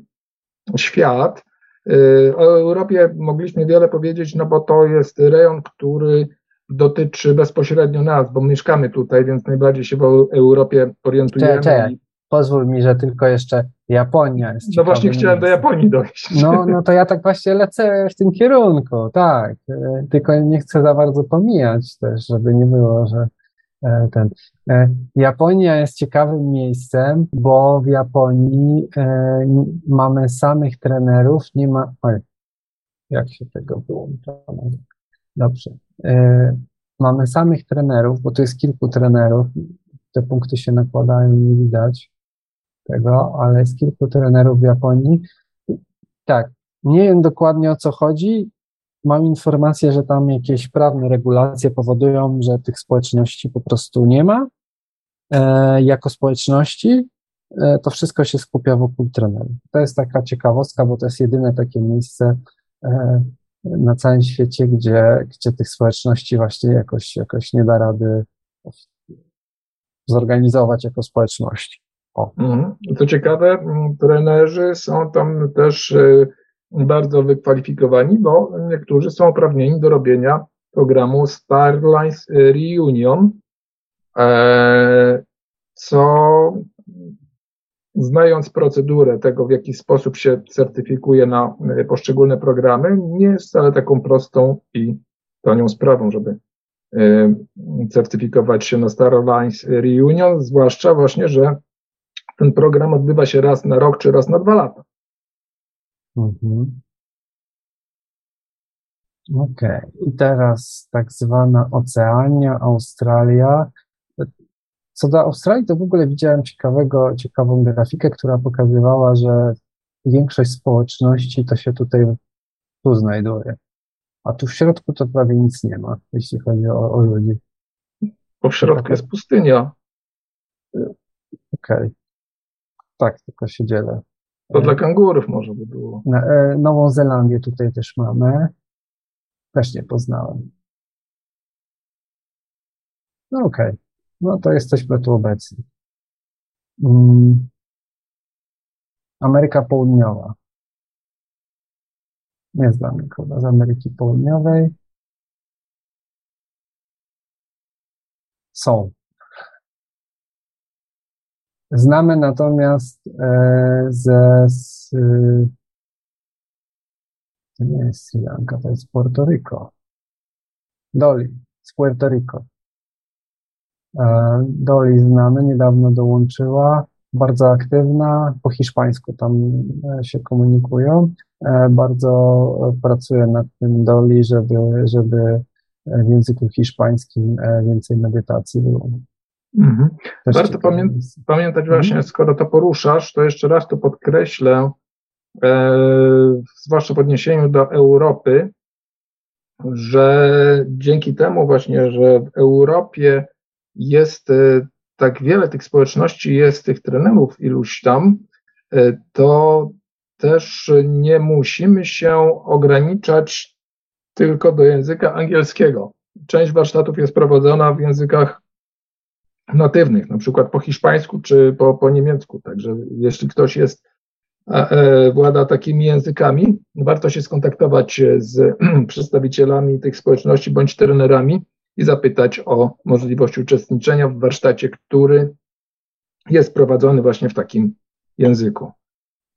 świat, Y, o Europie mogliśmy wiele powiedzieć, no bo to jest rejon, który dotyczy bezpośrednio nas, bo mieszkamy tutaj, więc najbardziej się w Europie orientujemy. Cze, Pozwól mi, że tylko jeszcze Japonia jest. No właśnie chciałem do Japonii dojść. No, no to ja tak właśnie lecę w tym kierunku, tak. Y, tylko nie chcę za bardzo pomijać też, żeby nie było, że E, ten. E, Japonia jest ciekawym miejscem, bo w Japonii e, mamy samych trenerów, nie ma. Oj, jak się tego wyłącza? Dobrze. Mamy samych trenerów, bo to jest kilku trenerów. Te punkty się nakładają, nie widać tego, ale jest kilku trenerów w Japonii. Tak, nie wiem dokładnie o co chodzi mam informację, że tam jakieś prawne regulacje powodują, że tych społeczności po prostu nie ma. E, jako społeczności e, to wszystko się skupia wokół trenerów. To jest taka ciekawostka, bo to jest jedyne takie miejsce e, na całym świecie, gdzie, gdzie tych społeczności właśnie jakoś, jakoś nie da rady zorganizować jako społeczności. Mhm. To ciekawe, trenerzy są tam też e, bardzo wykwalifikowani, bo niektórzy są uprawnieni do robienia programu Starlines Reunion, e, co znając procedurę tego, w jaki sposób się certyfikuje na poszczególne programy, nie jest wcale taką prostą i tanią sprawą, żeby e, certyfikować się na Starlines Reunion, zwłaszcza właśnie, że ten program odbywa się raz na rok czy raz na dwa lata. Mhm. Okej. Okay. I teraz tak zwana Oceania, Australia. Co do Australii, to w ogóle widziałem ciekawego, ciekawą grafikę, która pokazywała, że większość społeczności to się tutaj tu znajduje. A tu w środku to prawie nic nie ma, jeśli chodzi o, o ludzi. Bo w środku jest pustynia. Okej. Okay. Tak, tylko się dzielę. To dla kangurów może by było. E, Nową Zelandię tutaj też mamy. Też nie poznałem. No okej. Okay. No to jesteśmy tu obecni. Hmm. Ameryka Południowa. Nie znam nikogo z Ameryki Południowej. Są. Znamy natomiast e, ze. Z, to nie jest Sri Lanka, to jest Puerto Rico. Doli z Puerto Rico. E, Doli znamy, niedawno dołączyła, bardzo aktywna, po hiszpańsku tam e, się komunikują. Bardzo pracuje nad tym Doli, żeby, żeby w języku hiszpańskim więcej medytacji było. Mhm. Warto pamię pamiętać mhm. właśnie, skoro to poruszasz, to jeszcze raz tu podkreślę, e, zwłaszcza w odniesieniu do Europy, że dzięki temu właśnie, że w Europie jest e, tak wiele tych społeczności, jest tych trenerów iluś tam, e, to też nie musimy się ograniczać tylko do języka angielskiego. Część warsztatów jest prowadzona w językach natywnych, na przykład po hiszpańsku czy po, po niemiecku. Także jeśli ktoś jest, e, włada takimi językami, warto się skontaktować z przedstawicielami tych społeczności bądź trenerami i zapytać o możliwość uczestniczenia w warsztacie, który jest prowadzony właśnie w takim języku.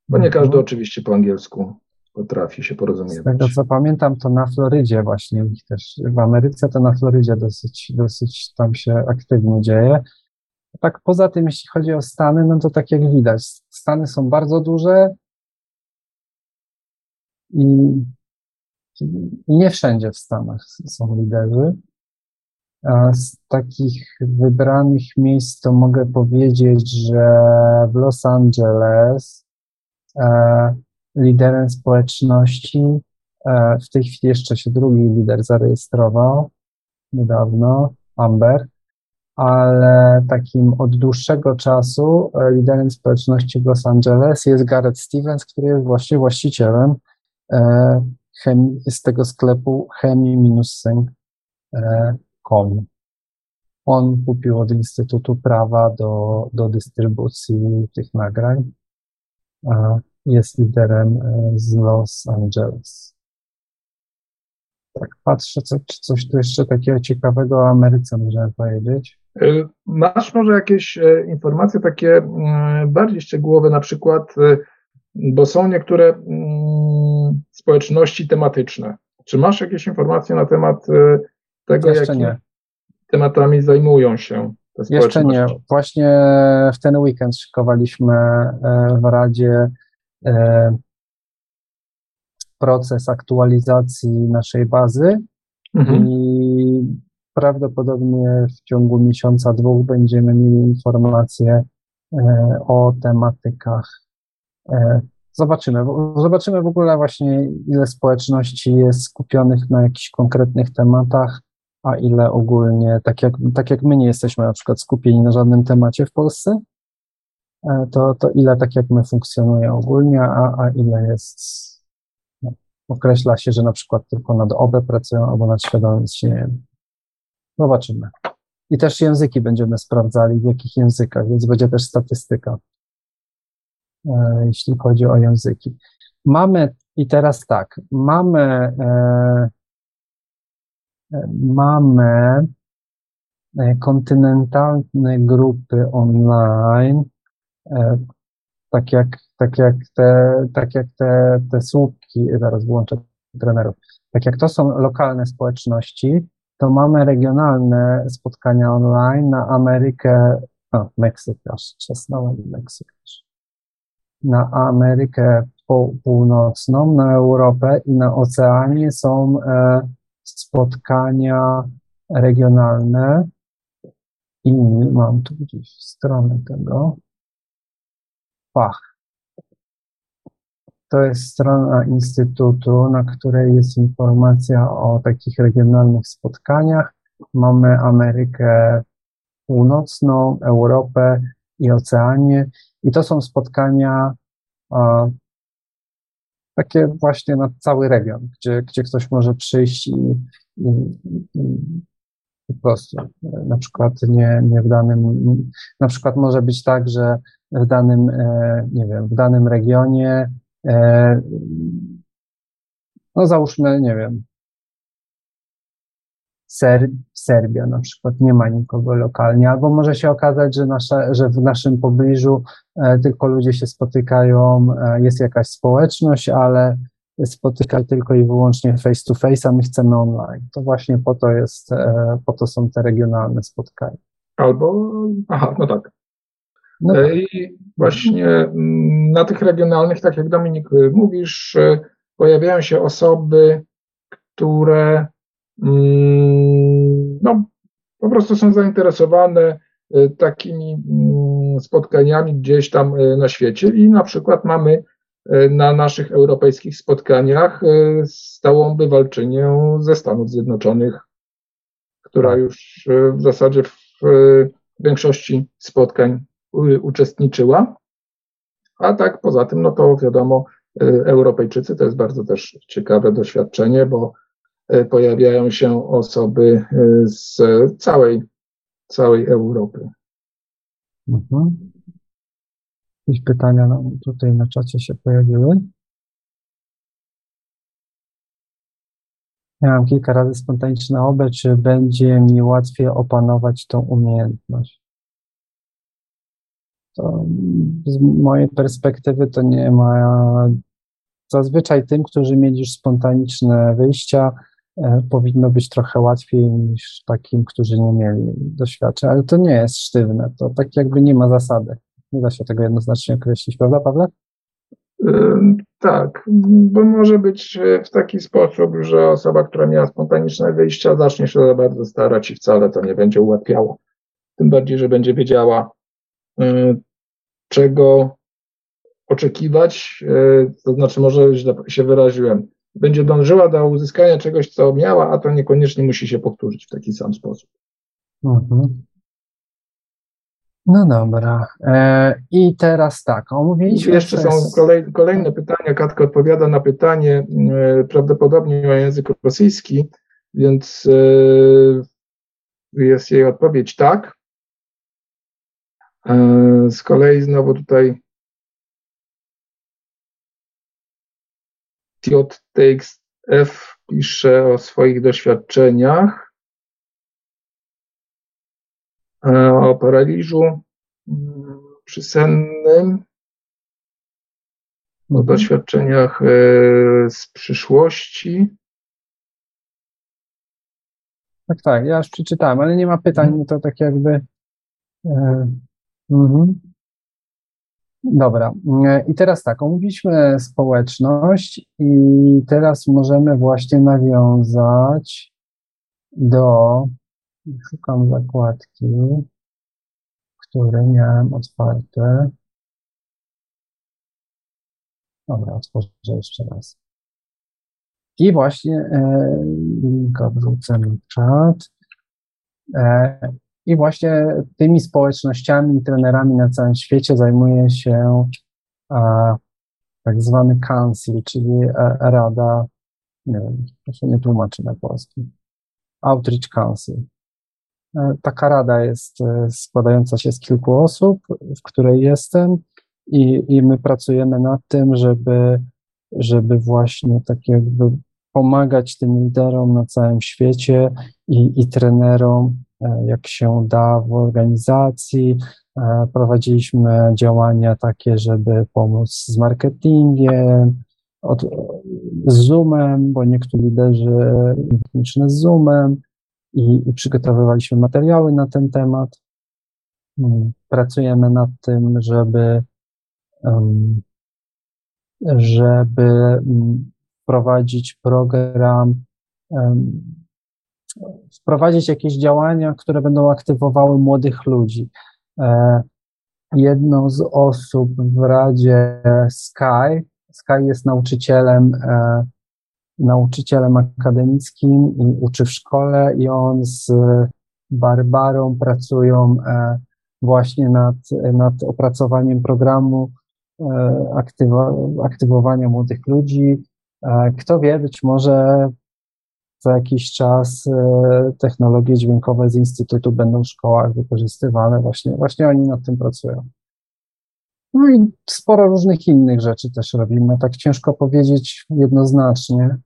Bo nie każdy mhm. oczywiście po angielsku potrafi się porozumiewać. Z tego co pamiętam, to na Florydzie właśnie ich też, w Ameryce to na Florydzie dosyć, dosyć tam się aktywnie dzieje. Tak poza tym, jeśli chodzi o Stany, no to tak jak widać, Stany są bardzo duże i, nie wszędzie w Stanach są liderzy. A z takich wybranych miejsc to mogę powiedzieć, że w Los Angeles e, liderem społeczności. E, w tej chwili jeszcze się drugi lider zarejestrował niedawno, Amber, ale takim od dłuższego czasu e, liderem społeczności w Los Angeles jest Gareth Stevens, który jest właśnie właścicielem e, chemii, z tego sklepu chemii-sync.com. On kupił od Instytutu Prawa do, do dystrybucji tych nagrań jest liderem e, z Los Angeles. Tak, patrzę, co, czy coś tu jeszcze takiego ciekawego o Ameryce możemy powiedzieć. E, masz może jakieś e, informacje takie mm, bardziej szczegółowe, na przykład, bo są niektóre mm, społeczności tematyczne. Czy masz jakieś informacje na temat tego, jakimi tematami zajmują się te Jeszcze nie. Właśnie w ten weekend szykowaliśmy w Radzie proces aktualizacji naszej bazy mhm. i prawdopodobnie w ciągu miesiąca, dwóch będziemy mieli informacje e, o tematykach. E, zobaczymy. Zobaczymy w ogóle właśnie, ile społeczności jest skupionych na jakichś konkretnych tematach, a ile ogólnie, tak jak, tak jak my nie jesteśmy na przykład skupieni na żadnym temacie w Polsce, E, to, to ile tak jak my funkcjonuje ogólnie, a, a ile jest, no, określa się, że na przykład tylko nad OBE pracują albo nad świadomym istnieniem. Zobaczymy. I też języki będziemy sprawdzali, w jakich językach, więc będzie też statystyka, e, jeśli chodzi o języki. Mamy, i teraz tak, mamy, e, mamy kontynentalne grupy online, E, tak jak, tak jak te, tak jak te, te słupki, zaraz włączę trenerów, tak jak to są lokalne społeczności, to mamy regionalne spotkania online na Amerykę, o, Meksyk aż, czasnąłem Meksyk też, na Amerykę Północną, na Europę i na Oceanie są e, spotkania regionalne i mam tu gdzieś stronę tego. Fach. To jest strona Instytutu, na której jest informacja o takich regionalnych spotkaniach. Mamy Amerykę Północną, Europę i Oceanię. I to są spotkania a, takie właśnie na cały region, gdzie, gdzie ktoś może przyjść i, i, i po prostu. Na przykład nie, nie w danym, na przykład może być tak, że w danym, e, nie wiem, w danym regionie, e, no załóżmy, nie wiem, Ser Serbia na przykład nie ma nikogo lokalnie, albo może się okazać, że, nasza, że w naszym pobliżu e, tylko ludzie się spotykają, jest jakaś społeczność, ale spotyka tylko i wyłącznie face to face, a my chcemy online. To właśnie po to jest, e, po to są te regionalne spotkania. Albo, aha, no tak. No tak. I właśnie mm, na tych regionalnych, tak jak Dominik mówisz, pojawiają się osoby, które mm, no, po prostu są zainteresowane takimi mm, spotkaniami gdzieś tam na świecie i na przykład mamy na naszych europejskich spotkaniach stałą bywalczynię ze Stanów Zjednoczonych, która tak. już w zasadzie w większości spotkań uczestniczyła. A tak poza tym, no to wiadomo, Europejczycy to jest bardzo też ciekawe doświadczenie, bo pojawiają się osoby z całej, całej Europy. Mhm. Jakieś pytania tutaj na czacie się pojawiły? Miałam kilka razy spontaniczne obę, czy będzie mi łatwiej opanować tą umiejętność? To z mojej perspektywy to nie ma. Zazwyczaj tym, którzy mieli już spontaniczne wyjścia, E, powinno być trochę łatwiej niż takim, którzy nie mieli doświadczeń, ale to nie jest sztywne, to tak jakby nie ma zasady. Nie da się tego jednoznacznie określić, prawda, Pawle? Tak, bo może być w taki sposób, że osoba, która miała spontaniczne wyjścia, zacznie się za bardzo starać i wcale to nie będzie ułatwiało. Tym bardziej, że będzie wiedziała, czego oczekiwać, to znaczy, może źle się wyraziłem będzie dążyła do uzyskania czegoś, co miała, a to niekoniecznie musi się powtórzyć w taki sam sposób. Mhm. No dobra. E, I teraz tak, omówiliśmy. Jeszcze są kolej, kolejne pytania. Katka odpowiada na pytanie e, prawdopodobnie o język rosyjski, więc e, jest jej odpowiedź tak. Z kolei znowu tutaj JTXF pisze o swoich doświadczeniach, o paraliżu mm, przysennym, o mhm. doświadczeniach e, z przyszłości. Tak, tak, ja już przeczytałem, ale nie ma pytań, mhm. to tak jakby. E, mhm. Dobra. I teraz tak, omówiliśmy społeczność i teraz możemy właśnie nawiązać do, szukam zakładki, które miałem otwarte. Dobra, otworzę jeszcze raz. I właśnie e, linka wrzucę na czat. E, i właśnie tymi społecznościami, trenerami na całym świecie zajmuje się a, tak zwany council, czyli a, e, rada, nie wiem, to się nie tłumaczy na polski, Outreach Council. E, taka rada jest e, składająca się z kilku osób, w której jestem i, i my pracujemy nad tym, żeby, żeby właśnie tak jakby pomagać tym liderom na całym świecie i, i trenerom E, jak się da w organizacji. Prowadziliśmy działania takie, żeby pomóc z marketingiem, od, z Zoomem, bo niektórzy liderzy techniczne z Zoomem i, i przygotowywaliśmy materiały na ten temat. Mm, pracujemy nad tym, żeby, żeby mm, wprowadzić program wprowadzić jakieś działania, które będą aktywowały młodych ludzi. E, jedną z osób w Radzie Sky, Sky jest nauczycielem, e, nauczycielem akademickim i uczy w szkole i on z Barbarą pracują e, właśnie nad, nad opracowaniem programu aktywowania młodych ludzi. Kto wie, być może za jakiś czas e, technologie dźwiękowe z Instytutu będą w szkołach wykorzystywane. Właśnie, właśnie oni nad tym pracują. No i sporo różnych innych rzeczy też robimy. Tak ciężko powiedzieć jednoznacznie.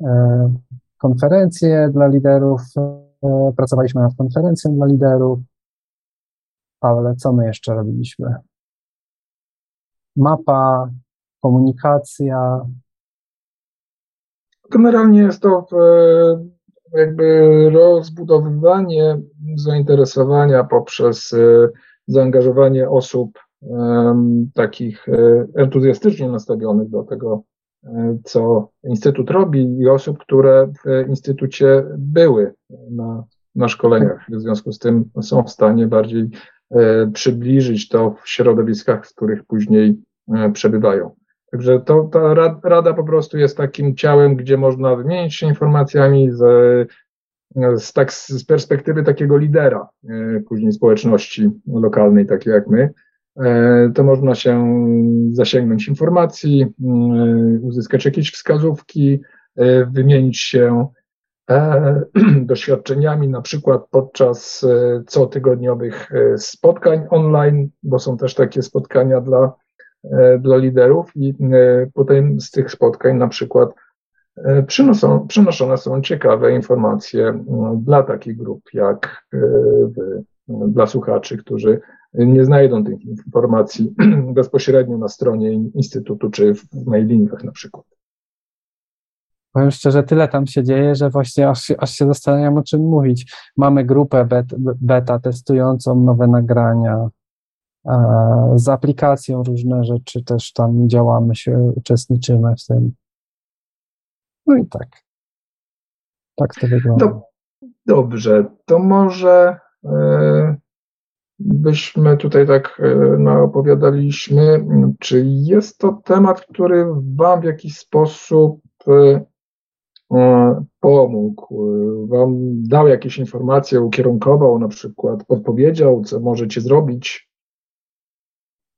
E, konferencje dla liderów, e, pracowaliśmy nad konferencją dla liderów. Ale co my jeszcze robiliśmy? Mapa, komunikacja. Generalnie jest to jakby rozbudowywanie zainteresowania poprzez e, zaangażowanie osób takich e, entuzjastycznie nastawionych do tego, e, co Instytut robi i osób, które w Instytucie były na, na szkoleniach. W związku z tym są w stanie bardziej przybliżyć to w środowiskach, w których później przebywają. Także to, ta rada po prostu jest takim ciałem, gdzie można wymienić się informacjami z, z, tak, z perspektywy takiego lidera e, później społeczności lokalnej, takiej jak my. E, to można się zasięgnąć informacji, e, uzyskać jakieś wskazówki, wymienić się doświadczeniami, na przykład podczas cotygodniowych spotkań online, bo są też takie spotkania dla E, dla liderów i e, potem z tych spotkań na przykład e, przynoszą, przynoszone są ciekawe informacje dla takich grup jak wy, dla słuchaczy, którzy nie znajdą tych informacji bezpośrednio na stronie Instytutu czy w mailingach na przykład. Powiem szczerze, tyle tam się dzieje, że właśnie aż, aż się zastanawiam, o czym mówić. Mamy grupę beta, beta testującą nowe nagrania, z aplikacją różne rzeczy też tam działamy się, uczestniczymy w tym. No i tak. Tak to wygląda. dobrze, to może e, byśmy tutaj tak e, opowiadaliśmy, czy jest to temat, który Wam w jakiś sposób e, pomógł, Wam dał jakieś informacje, ukierunkował na przykład, podpowiedział, co możecie zrobić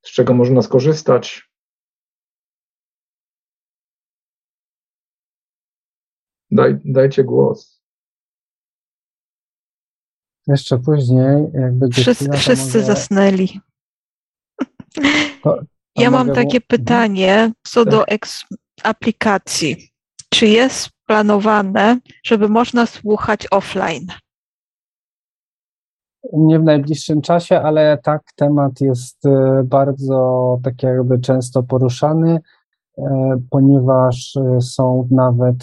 z czego można skorzystać. Daj, dajcie głos. Jeszcze później, jak będzie Wszyscy, wszyscy zasnęli. To, to ja mam takie mhm. pytanie co do tak. aplikacji. Czy jest planowane, żeby można słuchać offline? Nie w najbliższym czasie, ale tak, temat jest e, bardzo tak jakby często poruszany, e, ponieważ e, są nawet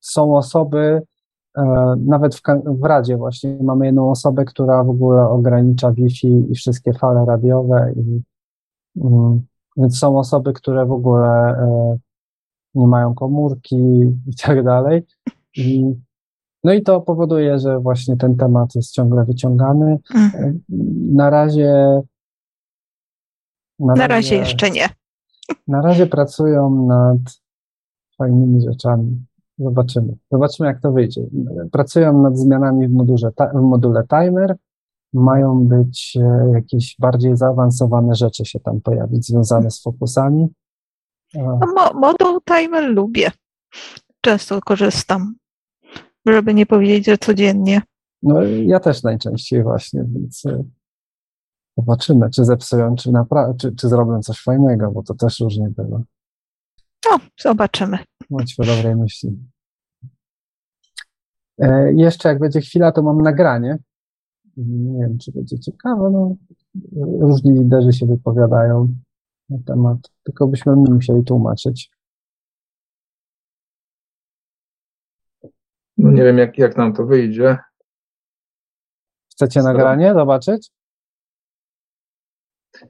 są osoby, nawet w, w Radzie właśnie mamy jedną osobę, która w ogóle ogranicza Wi-Fi i wszystkie fale radiowe i mm, więc są osoby, które w ogóle nie mają komórki i tak dalej. I no i to powoduje, że właśnie ten temat jest ciągle wyciągany. Mhm. Na razie. Na, na razie, razie jeszcze nie. Na razie pracują nad fajnymi rzeczami. Zobaczymy. Zobaczymy, jak to wyjdzie. Pracują nad zmianami w, module, w module timer. Mają być e, jakieś bardziej zaawansowane rzeczy się tam pojawić, związane z fokusami. No, moduł timer lubię. Często korzystam żeby nie powiedzieć, że codziennie. No ja też najczęściej właśnie, więc e, zobaczymy, czy zepsują, czy, czy, czy zrobią coś fajnego, bo to też różnie było. No, zobaczymy. Bądźmy dobrej myśli. E, jeszcze jak będzie chwila, to mam nagranie. Nie wiem, czy będzie ciekawe. No, różni liderzy się wypowiadają na temat, tylko byśmy musieli tłumaczyć. No nie wiem, jak, jak nam to wyjdzie. Chcecie nagranie zobaczyć?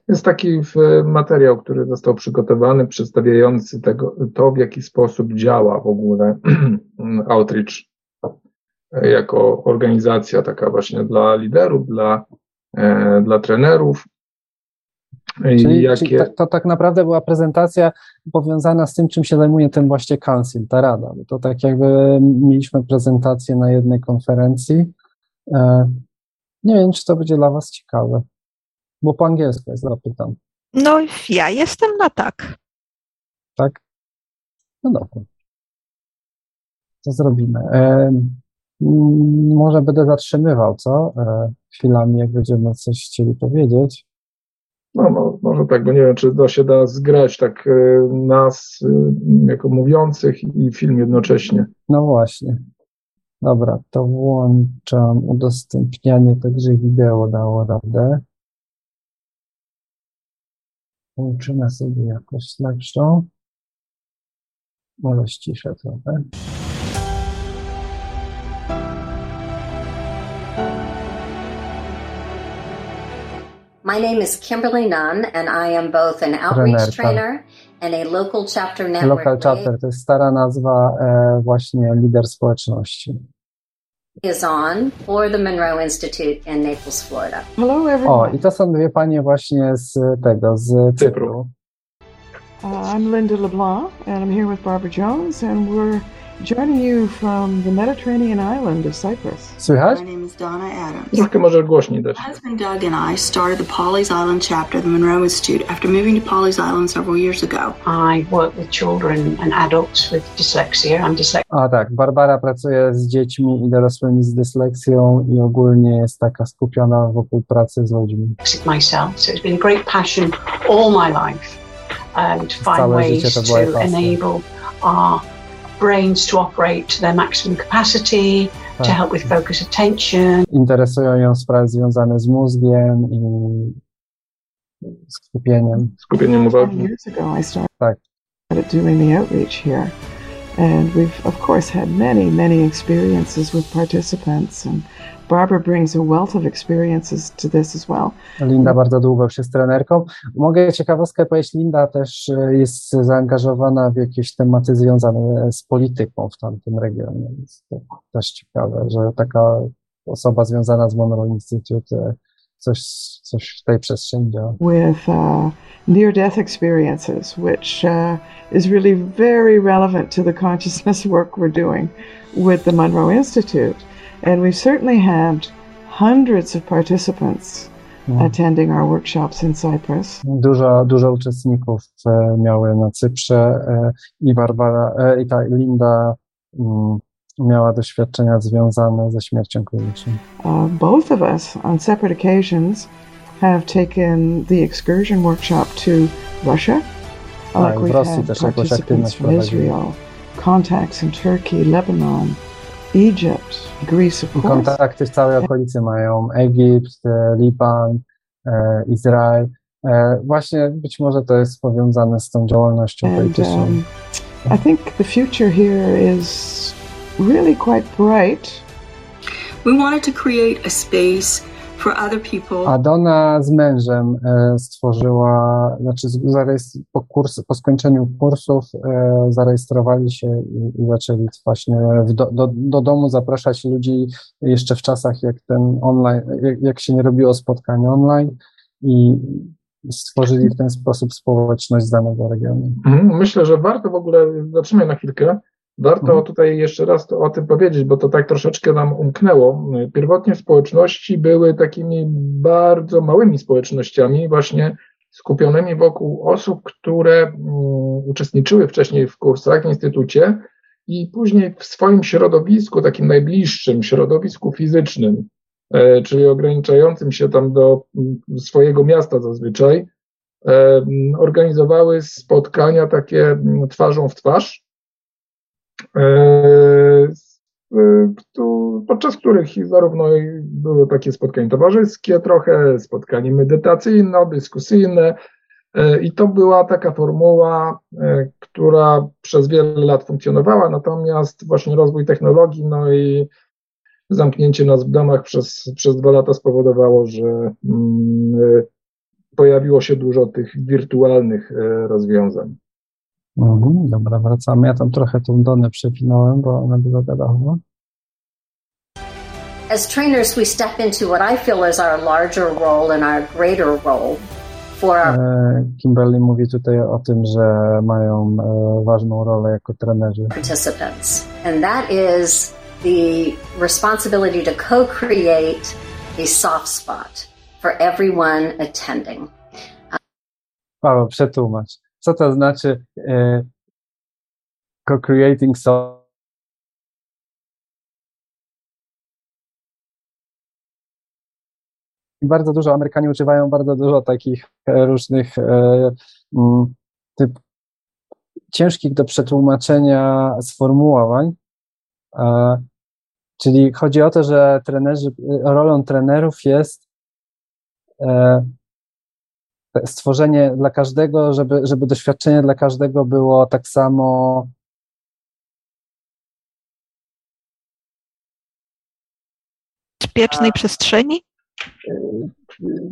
Jest taki materiał, który został przygotowany, przedstawiający tego, to, w jaki sposób działa w ogóle Outreach jako organizacja taka właśnie dla liderów, dla, e, dla trenerów. Czyli, jakie... czyli to, to, tak naprawdę była prezentacja powiązana z tym, czym się zajmuje ten właśnie council, ta rada. To tak jakby mieliśmy prezentację na jednej konferencji. E, nie wiem, czy to będzie dla Was ciekawe, bo po angielsku jest, zapytam. No, ja jestem na tak. Tak? No dobra. To zrobimy. E, może będę zatrzymywał, co? E, chwilami, jak będziemy coś chcieli powiedzieć. No, no, może tak, bo nie wiem, czy to się da zgrać tak nas jako mówiących i film jednocześnie. No właśnie. Dobra, to włączam udostępnianie także wideo dało radę. Włączymy sobie jakoś lepszą. Może ściszę trochę. My name is Kimberly Nunn, and I am both an outreach trainer and a local chapter network. Local chapter to jest stara nazwa e, właśnie lider społeczności. Is on for the Monroe Institute in Naples, Florida. Hello everyone. O, i to są dwie panie właśnie z tego, z Cypru. Uh, I'm Linda LeBlanc, and I'm here with Barbara Jones, and we're joining you from the Mediterranean island of Cyprus. Słychać? My name is Donna Adams. Troszkę może głośniej dać. My husband Doug and I started the Polly's Island chapter of the Monroe Institute after moving to Polly's Island several years ago. I work with children and adults with dyslexia. I'm dyslexic. A tak, Barbara pracuje z dziećmi i dorosłymi z dysleksją i ogólnie jest taka skupiona wokół pracy z ludźmi. myself, so it's been a great passion all my life um, to find ways to enable our brains to operate to their maximum capacity, to help with focus attention. Interesują ją sprawy związane z mózgiem i skupieniem. Skupieniem uwagi. years ago, I started Tak. doing the outreach here, and we've of course had many, many experiences with participants. And Barbara brings a wealth of experiences to this as well. Linda bardzo długo już jest trenerką. Mogę ciekawostkę powiedzieć, Linda też e, jest zaangażowana w jakieś tematy związane z polityką w tamtym regionie. Jest to też ciekawe, że taka osoba związana z Monroe Institute e, coś, coś w tej przestrzeni działa. with uh, near death experiences, which uh, is really very relevant to the consciousness work we're doing with the Monroe Institute. And we've certainly had hundreds of participants No. attending our workshops in Cyprus. Dużo, dużo uczestników miały na Cyprze i Barbara, i ta Linda mm, miała doświadczenia związane ze śmiercią kliniczną. Uh, both of us, on separate occasions, have taken the excursion workshop to Russia. Like we've had participants from. Israel, contacts in Turkey, Lebanon, Egypt, Greece, of I course. kontakty w całej okolicy mają Egipt, Liban, uh, e, Izrael. E, uh, Właśnie być może to jest powiązane z tą działalnością And polityczną. um, I think the future here is really quite bright. We wanted to create a space for other people A Donna z mężem e, stworzyła, znaczy po, kurs, po skończeniu kursów e, zarejestrowali się i, i zaczęli właśnie w do, do, do domu zapraszać ludzi jeszcze w czasach, jak ten online, jak, jak się nie robiło spotkań online i stworzyli w ten sposób społeczność z danego regionu. Mhm, Myślę, że warto w ogóle, zatrzymaj na chwilkę, warto Mhm. tutaj jeszcze raz to, o tym powiedzieć, bo to tak troszeczkę nam umknęło. Pierwotnie społeczności były takimi bardzo małymi społecznościami, właśnie skupionymi wokół osób, które mm, uczestniczyły wcześniej w kursach w instytucie i później w swoim środowisku, takim najbliższym środowisku fizycznym, e, czyli ograniczającym się tam do mm, swojego miasta zazwyczaj, e, organizowały spotkania takie mm, twarzą w twarz, podczas których zarówno były takie spotkania towarzyskie, trochę spotkania medytacyjno-dyskusyjne, e, i to była taka formuła, e, która przez wiele lat funkcjonowała, natomiast właśnie rozwój technologii, no i zamknięcie nas w domach przez, przez dwa lata spowodowało, że mm, e, pojawiło się dużo tych wirtualnych e, rozwiązań. Mhm, dobra, wracamy. Ja tam trochę tą Donę przewinąłem, bo ona dużo gadała. As trainers, we step into what I feel is our larger role and our greater role for our E, Kimberly mówi tutaj o tym, że mają e, ważną rolę jako trenerzy. participants. And that is the responsibility to co create a soft spot for everyone attending. Paweł, przetłumacz. Co to znaczy e, co-creating so bardzo dużo, Amerykanie używają bardzo dużo takich różnych mm, typ ciężkich do przetłumaczenia sformułowań. Czyli chodzi o to, że trenerzy, rolą trenerów jest stworzenie dla każdego, żeby, żeby doświadczenie dla każdego było tak samo bezpiecznej przestrzeni?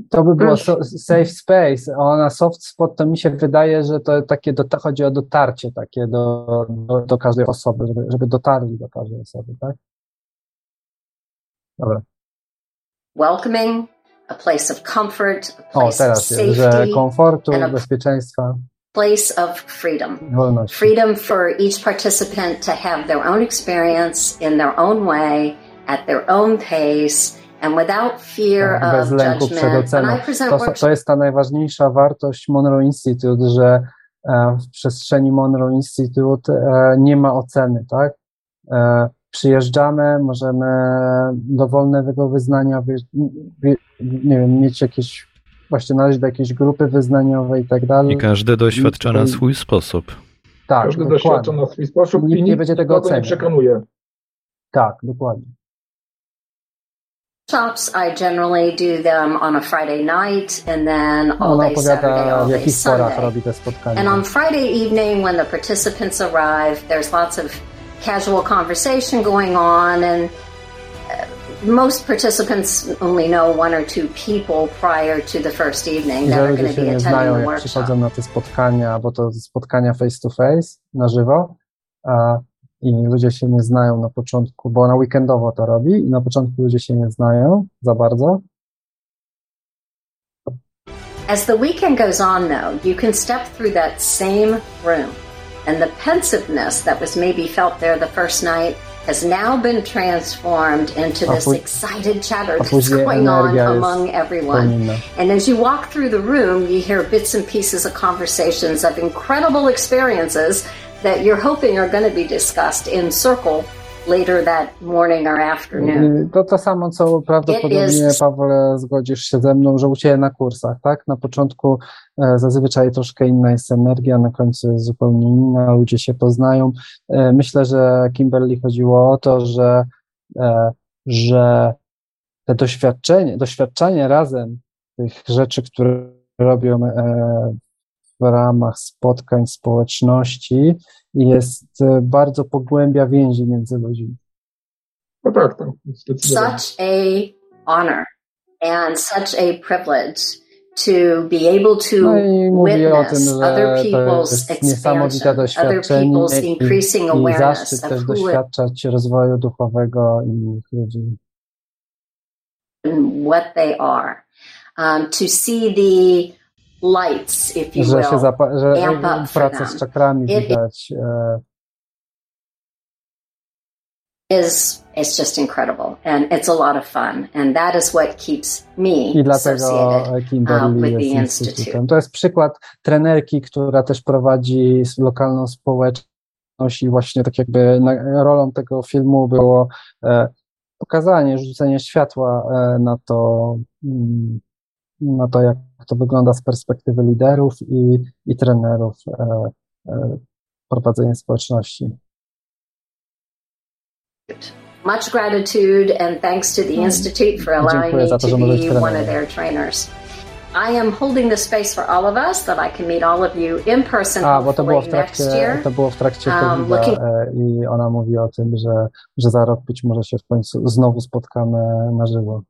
To by było so, safe space, a na soft spot to mi się wydaje, że to takie do, chodzi o dotarcie takie do, do, do każdej osoby, żeby, żeby dotarli do każdej osoby, tak? Dobra. Welcoming, a place of comfort, a place o, teraz of safety, że komfortu, bezpieczeństwa. Place of freedom. Wolności. Freedom for each participant to have their own experience in their own way, at their own pace, and without fear tak, of oceną. To, to jest ta najważniejsza wartość Monroe Institute, że e, w przestrzeni Monroe Institute e, nie ma oceny, tak? Przyjeżdżamy, możemy dowolnego wyznania, nie wiem, mieć jakieś, właśnie należeć do jakiejś grupy wyznaniowej i tak dalej. I każdy doświadcza na swój sposób. Tak, każdy dokładnie. doświadcza na swój sposób nikt i nikt nie będzie tego oceniał. przekonuje. Tak, dokładnie. Shops, I generally do them on a Friday night and then all day Saturday, all day Sunday. And on Friday evening, when the participants arrive, there's lots of casual conversation going on, and uh, most participants only know one or two people prior to the first evening that are going to be attending the workshop. przychodzą na te spotkania, bo to spotkania face to face, na żywo, a, i ludzie się nie znają na początku, bo ona weekendowo to robi i na początku ludzie się nie znają za bardzo. As the weekend goes on, though, you can step through that same room and the pensiveness that was maybe felt there the first night has now been transformed into this excited chatter that's going on among everyone. And as you walk through the room, you hear bits and pieces of conversations of incredible experiences that you're hoping are going to be discussed in circle later that morning or afternoon. To to samo, co prawdopodobnie, is... Paweł, zgodzisz się ze mną, że u Ciebie na kursach, tak? Na początku e, zazwyczaj troszkę inna jest energia, na końcu jest zupełnie inna, ludzie się poznają. E, myślę, że Kimberly chodziło o to, że, e, że te doświadczenie, doświadczanie razem tych rzeczy, które robią w ramach spotkań społeczności jest e, bardzo pogłębia więzi między ludźmi. No tak, tak. Such a honor and such a privilege to be able to no witness tym, other people's expansion, other people's increasing i, i zaszczyt też doświadczać rozwoju duchowego innych ludzi. What they are. Um, to see the lights, if you że will, się zapa- że praca z czakrami widać. E... Is it's just incredible and it's a lot of fun and that is what keeps me I dlatego Kimberly uh, with the Institute. To jest przykład trenerki, która też prowadzi lokalną społeczność i właśnie tak jakby rolą tego filmu było e, pokazanie, rzucenie światła e, na to, na to, jak to wygląda z perspektywy liderów i, i trenerów e, e, prowadzenia społeczności. Much gratitude and thanks to the mm. Institute for allowing me to be one of their trainers. I am holding the space for all of us that I can meet all of you in person A, bo to było w trakcie, to było w trakcie um, looking... E, i ona mówi o tym, że, że za rok być może się w końcu znowu spotkamy na żywo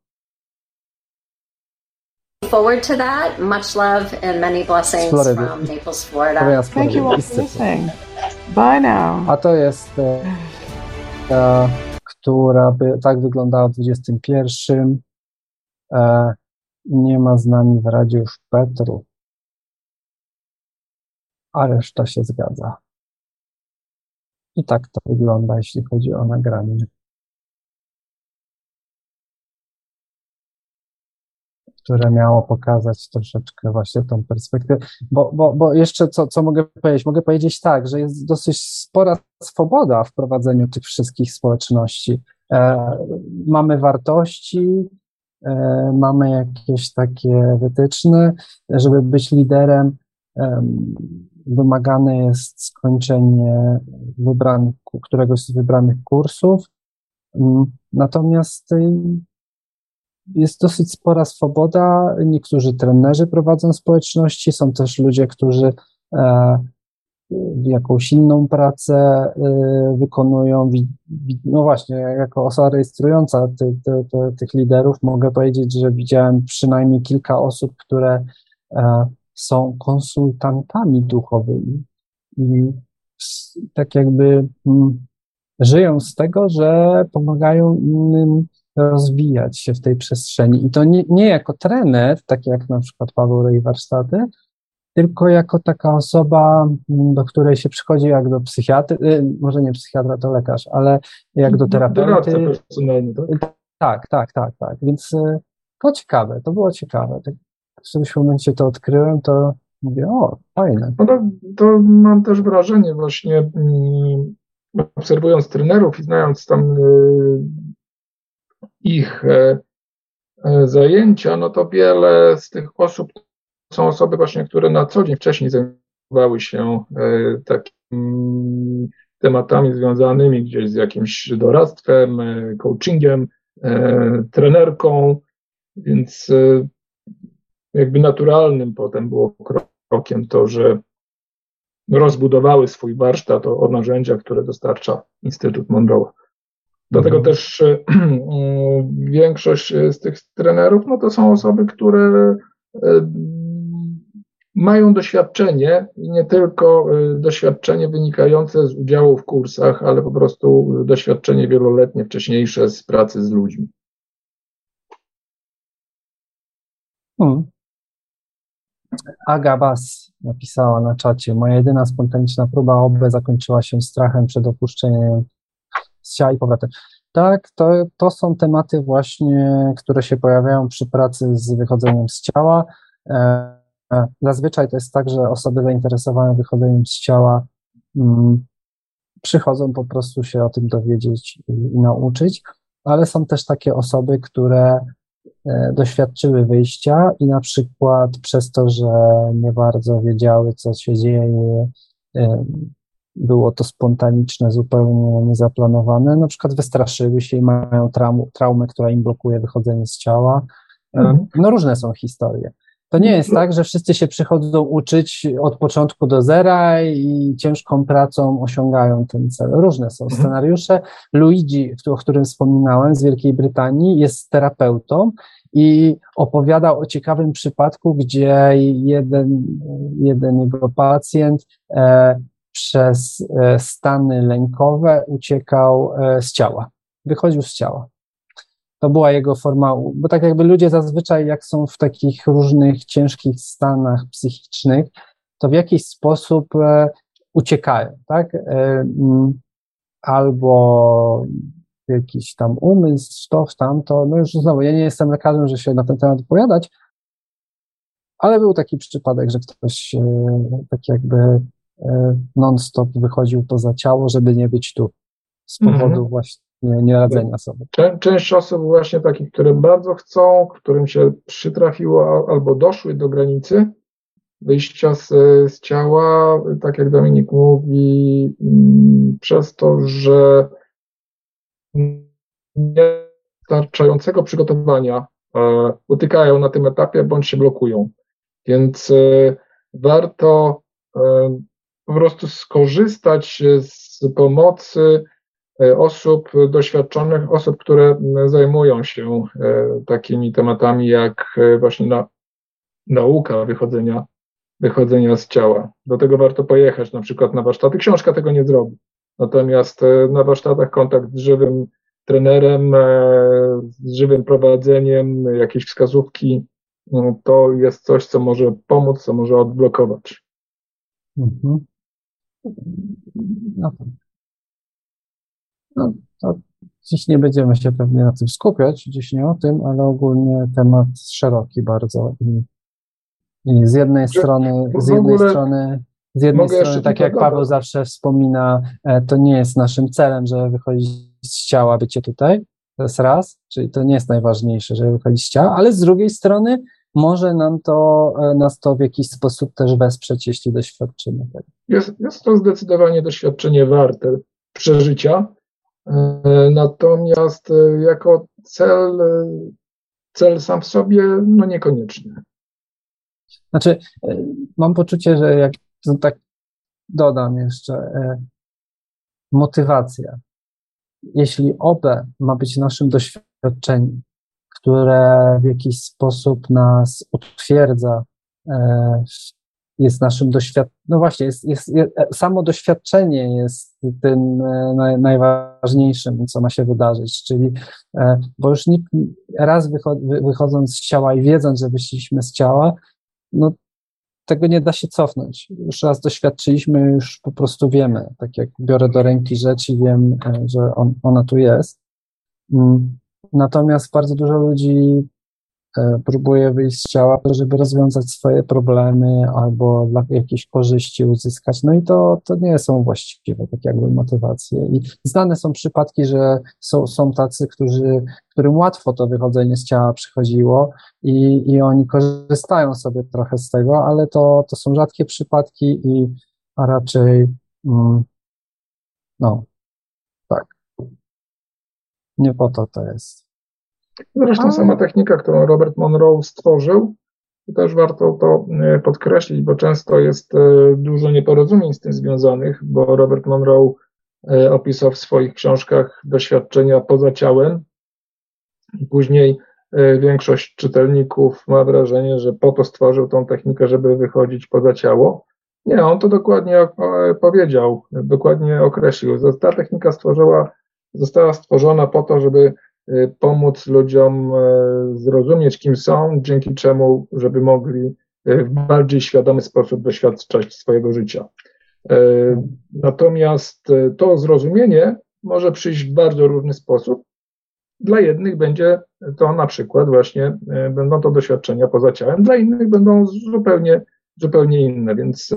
forward to that. Much love and many blessings Florida. from Naples, Florida. Thank you all for listening. Bye now. A to jest e, ta, która by tak wyglądała w 21. E, nie ma z nami w Radzie już Petru. A reszta się zgadza. I tak to wygląda, jeśli chodzi o nagranie. Które miało pokazać troszeczkę właśnie tą perspektywę. Bo, bo, bo jeszcze co, co mogę powiedzieć? Mogę powiedzieć tak, że jest dosyć spora swoboda w prowadzeniu tych wszystkich społeczności. E, mamy wartości, mamy jakieś takie wytyczne, żeby być liderem, wymagane jest skończenie wybranych, któregoś z wybranych kursów. Mm, natomiast y, jest dosyć spora swoboda. Niektórzy trenerzy prowadzą społeczności, są też ludzie, którzy e, jakąś inną pracę e, wykonują. No właśnie, jako osoba rejestrująca ty, ty, ty, tych liderów mogę powiedzieć, że widziałem przynajmniej kilka osób, które e, są konsultantami duchowymi i tak jakby żyją z tego, że pomagają innym rozwijać się w tej przestrzeni. I to nie, nie jako trener, tak jak na przykład Paweł Rej Warsztaty, tylko jako taka osoba, mm, do której się przychodzi jak do psychiatry, y, może nie psychiatra, to lekarz, ale jak do terapeuty. Tak? tak, tak, tak, tak. Więc y, to ciekawe, to było ciekawe. Tak, w którymś momencie to odkryłem, to mówię, o, fajne. No to, to mam też wrażenie właśnie, mm, obserwując trenerów i znając tam y, ich e, e, zajęcia, no to wiele z tych osób są osoby właśnie, które na co dzień wcześniej zajmowały się e, takimi tematami związanymi gdzieś z jakimś doradztwem, coachingiem, trenerką, więc jakby naturalnym potem było krokiem to, że rozbudowały swój warsztat o, o narzędzia, które dostarcza Instytut Monroe. Dlatego mhm. też e, większość z tych trenerów, no to są osoby, które e, mają doświadczenie i nie tylko e, doświadczenie wynikające z udziału w kursach, ale po prostu doświadczenie wieloletnie, wcześniejsze z pracy z ludźmi. Hmm. Aga Was napisała na czacie, moja jedyna spontaniczna próba OB zakończyła się strachem przed opuszczeniem ciała i powrotem. Tak, to, to są tematy właśnie, które się pojawiają przy pracy z wychodzeniem z ciała. E, e, zazwyczaj to jest tak, że osoby zainteresowane wychodzeniem z ciała mm, przychodzą po prostu się o tym dowiedzieć i, i nauczyć, ale są też takie osoby, które E, doświadczyły wyjścia i na przykład przez to, że nie bardzo wiedziały, co się dzieje, było to spontaniczne, zupełnie niezaplanowane, na przykład wystraszyły się i mają traum, traumę, która im blokuje wychodzenie z ciała. E, mhm. No różne są historie. To nie jest tak, że wszyscy się przychodzą uczyć od początku do zera i ciężką pracą osiągają ten cel. Różne są mhm. scenariusze. Luigi, o którym wspominałem, z Wielkiej Brytanii, jest terapeutą i opowiadał o ciekawym przypadku, gdzie jeden, jeden jego pacjent e, przez e, stany lękowe uciekał e, z ciała, wychodził z ciała. To była jego forma, bo tak jakby ludzie zazwyczaj, jak są w takich różnych ciężkich stanach psychicznych, to w jakiś sposób e, uciekają, tak? Albo jakiś tam umysł, to, tamto, no już znowu, ja nie jestem lekarzem, że się na ten temat opowiadać, ale był taki przypadek, że ktoś tak jakby non-stop wychodził poza ciało, żeby nie być tu z powodu mhm. właśnie nieradzenia sobie. Część osób właśnie takich, które bardzo chcą, którym się przytrafiło albo doszły do granicy wyjścia z, z ciała, tak jak Dominik mówi, mm, przez to, że niewystarczającego przygotowania e, utykają na tym etapie bądź się blokują. Więc e, warto e, po prostu skorzystać z pomocy E, osób doświadczonych, osób, które zajmują się e, takimi tematami jak e, właśnie na, nauka wychodzenia, wychodzenia z ciała. Do tego warto pojechać na przykład na warsztaty. Książka tego nie zrobi. Natomiast na warsztatach kontakt z żywym trenerem, z żywym prowadzeniem, jakieś wskazówki, no, to jest coś, co może pomóc, co może odblokować. Mhm. No tak. No, to dziś nie będziemy się pewnie na tym skupiać, dziś nie o tym, ale ogólnie temat szeroki bardzo i, i z jednej strony, z jednej strony, z jednej strony, tak jak Paweł zawsze wspomina, e, to nie jest naszym celem, żeby wychodzić z ciała, bycie tutaj, To jest raz, czyli to nie jest najważniejsze, żeby wychodzić z ciała, ale z drugiej strony może nam to, e, nas to w jakiś sposób też wesprzeć, jeśli doświadczymy tego. Jest, jest to zdecydowanie doświadczenie warte przeżycia, e, natomiast e, jako cel, cel sam w sobie, no niekoniecznie. Znaczy, mam poczucie, że jak tak dodam jeszcze, motywacja. Jeśli OB ma być naszym doświadczeniem, które w jakiś sposób nas utwierdza, e, jest naszym doświadczeniem, no właśnie, jest, jest, jest, samo doświadczenie jest tym e, najważniejszym, co ma się wydarzyć, czyli, e, bo już nikt, raz wychodząc z ciała i wiedząc, że wyszliśmy z ciała, no tego nie da się cofnąć. Już raz doświadczyliśmy, już po prostu wiemy. Tak jak biorę do ręki rzecz i wiem, że on, ona tu jest. Mm. Natomiast bardzo dużo ludzi e, próbuje wyjść z ciała, żeby rozwiązać swoje problemy albo dla jakiejś korzyści uzyskać. No i to, to nie są właściwe tak jakby motywacje. I znane są przypadki, że są, są tacy, którzy, którym łatwo to wychodzenie z ciała przychodziło i, i oni korzystają sobie trochę z tego, ale to, to są rzadkie przypadki i a raczej mm, no, nie po to to jest. Zresztą sama technika, którą Robert Monroe stworzył, też warto to e, podkreślić, bo często jest e, dużo nieporozumień z tym związanych, bo Robert Monroe e, opisał w swoich książkach doświadczenia poza ciałem. I później większość czytelników ma wrażenie, że po to stworzył tą technikę, żeby wychodzić poza ciało. Nie, on to dokładnie powiedział, dokładnie określił. Ta technika stworzyła została stworzona po to, żeby y, pomóc ludziom e, zrozumieć, kim są, dzięki czemu, żeby mogli y, w bardziej świadomy sposób doświadczać swojego życia. E, natomiast e, to zrozumienie może przyjść w bardzo różny sposób. Dla jednych będzie to na przykład właśnie, będą to doświadczenia poza ciałem, dla innych będą zupełnie, zupełnie inne, więc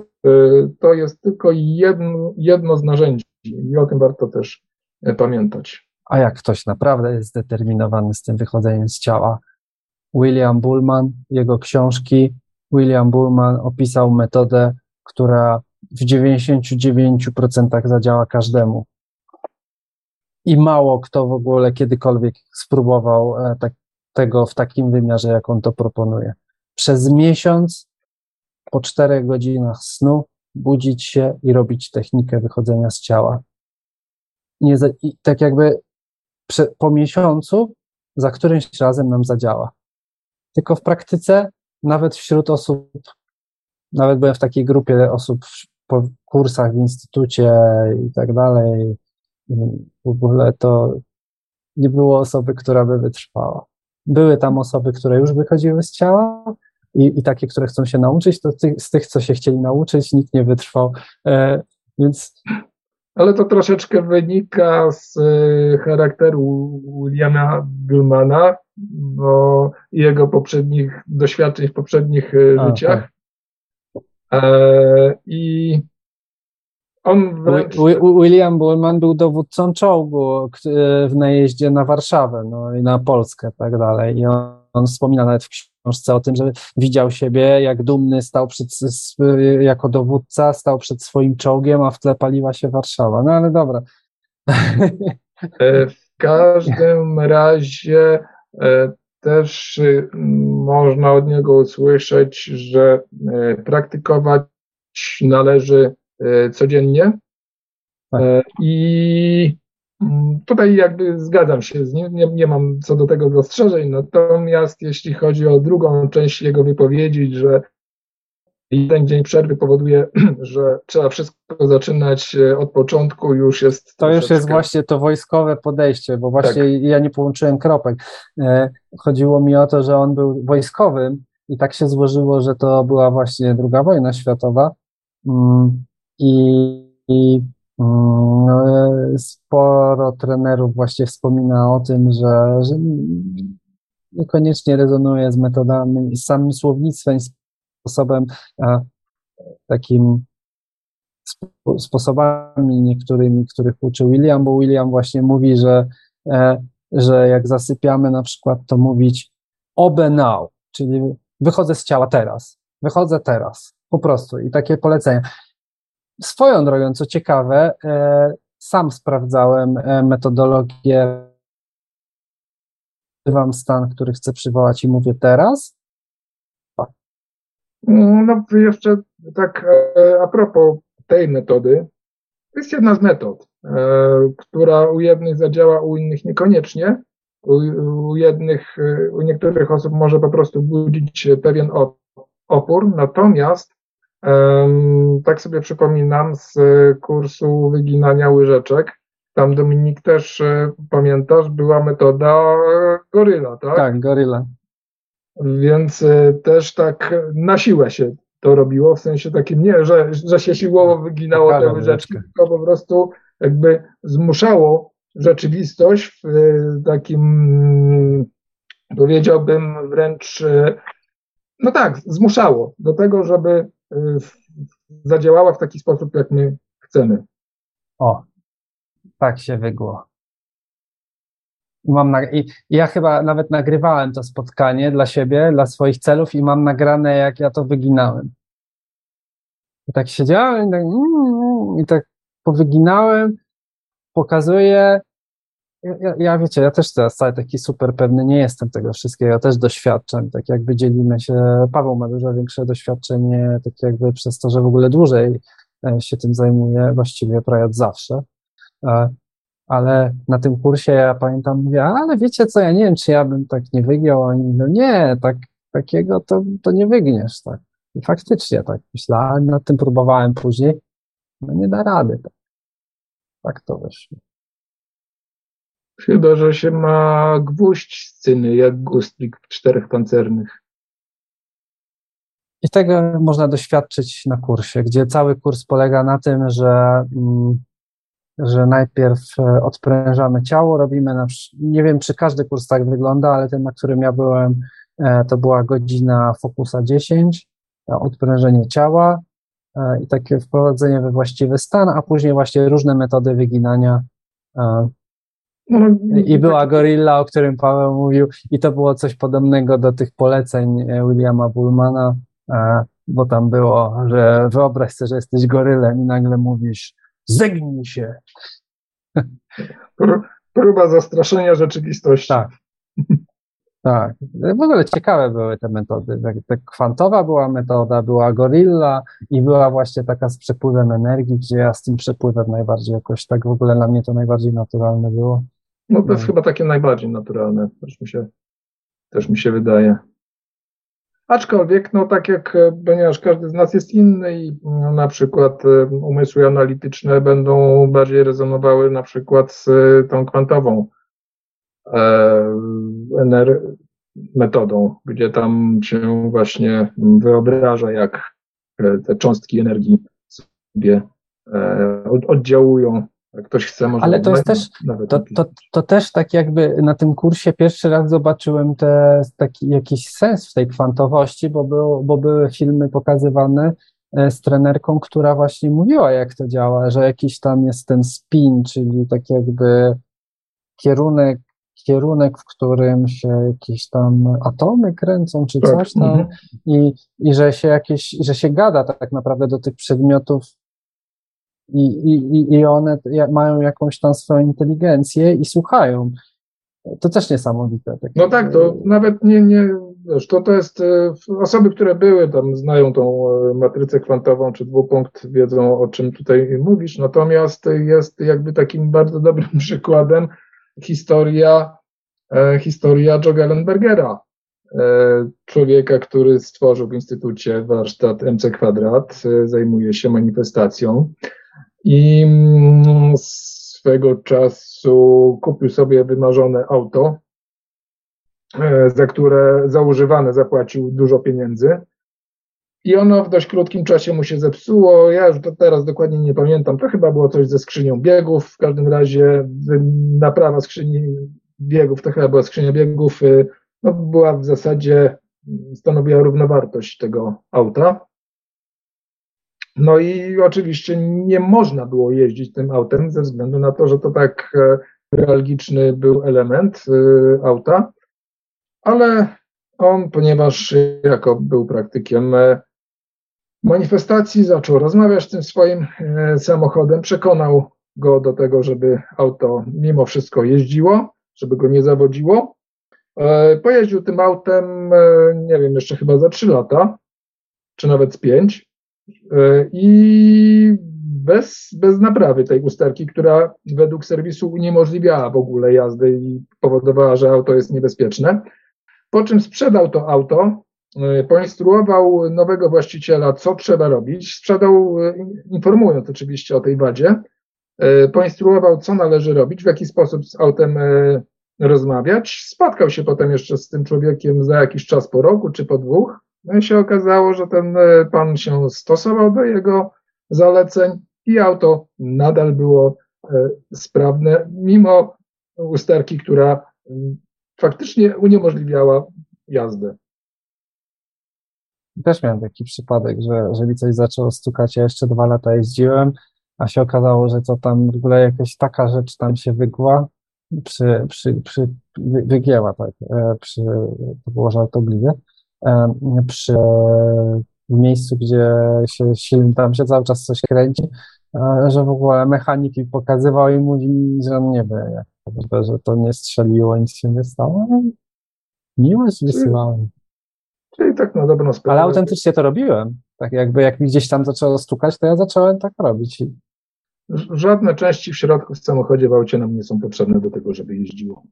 to jest tylko jedno, jedno z narzędzi i o tym warto też pamiętać. A jak ktoś naprawdę jest zdeterminowany z tym wychodzeniem z ciała, William Bullman, jego książki, William Bullman opisał metodę, która w 99% zadziała każdemu. I mało kto w ogóle kiedykolwiek spróbował e, tak, tego w takim wymiarze, jak on to proponuje. Przez miesiąc, po czterech godzinach snu, budzić się i robić technikę wychodzenia z ciała nie, i tak jakby po miesiącu za którymś razem nam zadziała. Tylko w praktyce, nawet wśród osób, nawet byłem w takiej grupie osób po kursach w instytucie i tak dalej, w ogóle to nie było osoby, która by wytrwała. Były tam osoby, które już wychodziły z ciała, i, i takie, które chcą się nauczyć, to ty, z tych, co się chcieli nauczyć, nikt nie wytrwał. E, więc ale to troszeczkę wynika z e, charakteru Williama Bullmana, bo jego poprzednich doświadczeń w poprzednich e, A, życiach. Tak. E, I on wręcz... William Bullman był dowódcą czołgu w najeździe na Warszawę no i na Polskę tak dalej. I on, on wspomina nawet w książce o tym, że widział siebie, jak dumny stał przed, jako dowódca, stał przed swoim czołgiem, a w tle paliła się Warszawa. No ale dobra. E, w każdym razie e, też y, można od niego usłyszeć, że e, praktykować należy codziennie. Tak. I tutaj jakby zgadzam się z nim, nie, nie mam co do tego zastrzeżeń, natomiast jeśli chodzi o drugą część jego wypowiedzi, że jeden dzień przerwy powoduje, że trzeba wszystko zaczynać e, od początku, już jest. To już jest właśnie to wojskowe podejście, bo właśnie tak. ja nie połączyłem kropek. E, chodziło mi o to, że on był wojskowym i tak się złożyło, że to była właśnie druga wojna światowa. Mm, I, i Mm, sporo trenerów właśnie wspomina o tym, że, że niekoniecznie rezonuje z metodami, z samym słownictwem, sposobem takim sposobami niektórymi, których uczył William, bo William właśnie mówi, że e, że jak zasypiamy na przykład, to mówić obe now, czyli wychodzę z ciała teraz, wychodzę teraz, po prostu i takie polecenia. Swoją drogą, co ciekawe, e, sam sprawdzałem e, metodologię, wam stan, który chcę przywołać i mówię teraz. No jeszcze tak e, a propos tej metody, to jest jedna z metod, która u jednych zadziała, u innych niekoniecznie. U, u jednych, u niektórych osób może po prostu budzić pewien opór, natomiast tak sobie przypominam z kursu wyginania łyżeczek. Tam Dominik też e, pamiętasz, była metoda goryla, tak? Tak, goryla. Więc e, też tak na siłę się to robiło, w sensie takim nie, że, że się siłowo wyginało te łyżeczki, tylko po prostu jakby zmuszało rzeczywistość w e, takim, powiedziałbym wręcz, no tak, zmuszało do tego, żeby zadziałała w taki sposób, jak my chcemy. O, tak się wygło. Mam na, i, ja chyba nawet nagrywałem to spotkanie dla siebie, dla swoich celów i mam nagrane, jak ja to wyginałem. I tak siedziałem i tak, mm, i tak powyginałem, pokazuję, ja, ja, wiecie, ja też teraz wcale taki super pewny nie jestem tego wszystkiego, ja też doświadczam, tak jakby dzielimy się, Paweł ma dużo większe doświadczenie, tak jakby przez to, że w ogóle dłużej e, się tym zajmuje, właściwie prawie od zawsze, e, ale na tym kursie ja pamiętam, mówię, ale wiecie co, ja nie wiem, czy ja bym tak nie wygiął, oni mówią, nie, tak, takiego to, to nie wygniesz, tak. I faktycznie tak myślałem, nad tym próbowałem później, no nie da rady, tak, tak to wyszło. Chyba, że się ma gwóźdź sceny, jak gustlik czterech pancernych. I tego można doświadczyć na kursie, gdzie cały kurs polega na tym, że, mm, że najpierw e, odprężamy ciało, robimy, na, nie wiem czy każdy kurs tak wygląda, ale ten, na którym ja byłem, e, to była godzina Fokusa 10, e, odprężenie ciała i takie wprowadzenie we właściwy stan, a później właśnie różne metody wyginania I była gorilla, o którym Paweł mówił, i to było coś podobnego do tych poleceń e, Williama Bullmana, e, bo tam było, że wyobraź sobie, że jesteś gorylem i nagle mówisz, zegnij się. Próba zastraszenia rzeczywistości. Tak. Tak. W ogóle ciekawe były te metody. Tak, tak, kwantowa była metoda, była gorilla i była właśnie taka z przepływem energii, gdzie ja z tym przepływem najbardziej jakoś tak w ogóle dla mnie to najbardziej naturalne było. No to jest no. chyba takie najbardziej naturalne, też mi się, też mi się wydaje. Aczkolwiek, no tak jak, ponieważ każdy z nas jest inny i no, na przykład e, umysły analityczne będą bardziej rezonowały na przykład z tą kwantową e, metodą, gdzie tam się właśnie wyobraża, jak te cząstki energii sobie e, oddziałują ktoś chce, może. Ale to jest też, to, to, to, też tak jakby na tym kursie pierwszy raz zobaczyłem te, taki jakiś sens w tej kwantowości, bo, był, bo były filmy pokazywane e, z trenerką, która właśnie mówiła, jak to działa, że jakiś tam jest ten spin, czyli tak jakby kierunek, kierunek, w którym się jakieś tam atomy kręcą, czy tak, coś tam, mhm. i, i że się jakieś, że się gada tak naprawdę do tych przedmiotów i, i, i one mają jakąś tam swoją inteligencję i słuchają. To też niesamowite. Tak. No tak, to nawet nie, nie wiesz, to, to jest e, osoby, które były tam, znają tą e, matrycę kwantową czy dwupunkt, wiedzą o czym tutaj mówisz, natomiast jest jakby takim bardzo dobrym przykładem historia, e, historia Joe Gellenbergera, człowieka, który stworzył w Instytucie warsztat MC Kwadrat, zajmuje się manifestacją i mm, swego czasu kupił sobie wymarzone auto, e, za które za używane zapłacił dużo pieniędzy. I ono w dość krótkim czasie mu się zepsuło. Ja już to teraz dokładnie nie pamiętam. To chyba było coś ze skrzynią biegów. W każdym razie naprawa skrzyni biegów, to chyba była skrzynia biegów, y, no, była w zasadzie, stanowiła równowartość tego auta. No i oczywiście nie można było jeździć tym autem ze względu na to, że to tak e, newralgiczny był element auta, ale on, ponieważ jako był praktykiem manifestacji, zaczął rozmawiać tym swoim samochodem, przekonał go do tego, żeby auto mimo wszystko jeździło, żeby go nie zawodziło. E, pojeździł tym autem, e, nie wiem, jeszcze chyba za 3 lata, czy nawet z 5 e, i bez, bez naprawy tej usterki, która według serwisu uniemożliwiała w ogóle jazdę i powodowała, że auto jest niebezpieczne. Po czym sprzedał to auto, poinstruował nowego właściciela, co trzeba robić, sprzedał, informując oczywiście o tej wadzie, E, poinstruował, co należy robić, w jaki sposób z autem e, rozmawiać. Spotkał się potem jeszcze z tym człowiekiem za jakiś czas po roku czy po dwóch. No i się okazało, że ten e, pan się stosował do jego zaleceń i auto nadal było sprawne, mimo usterki, która faktycznie uniemożliwiała jazdę. Też miałem taki przypadek, że, że mi coś zaczęło stukać. Ja jeszcze dwa lata jeździłem a się okazało, że co tam w ogóle jakaś taka rzecz tam się wygła, przy, przy, przy, wygięła, tak, e, przy, to było żartobliwie, e, przy w miejscu, gdzie się silnik, tam się cały czas coś kręci, e, że w ogóle mechanik mi pokazywał i mówi że on nie wie, jak, że to nie strzeliło, nic się nie stało. Miłość wysyłałem. Czyli tak na dobrą sprawę. Ale autentycznie to robiłem. Tak jakby jak mi gdzieś tam zaczęło stukać, to ja zacząłem tak robić. Żadne części w środku w samochodzie w aucie nam nie są potrzebne do tego, żeby jeździło.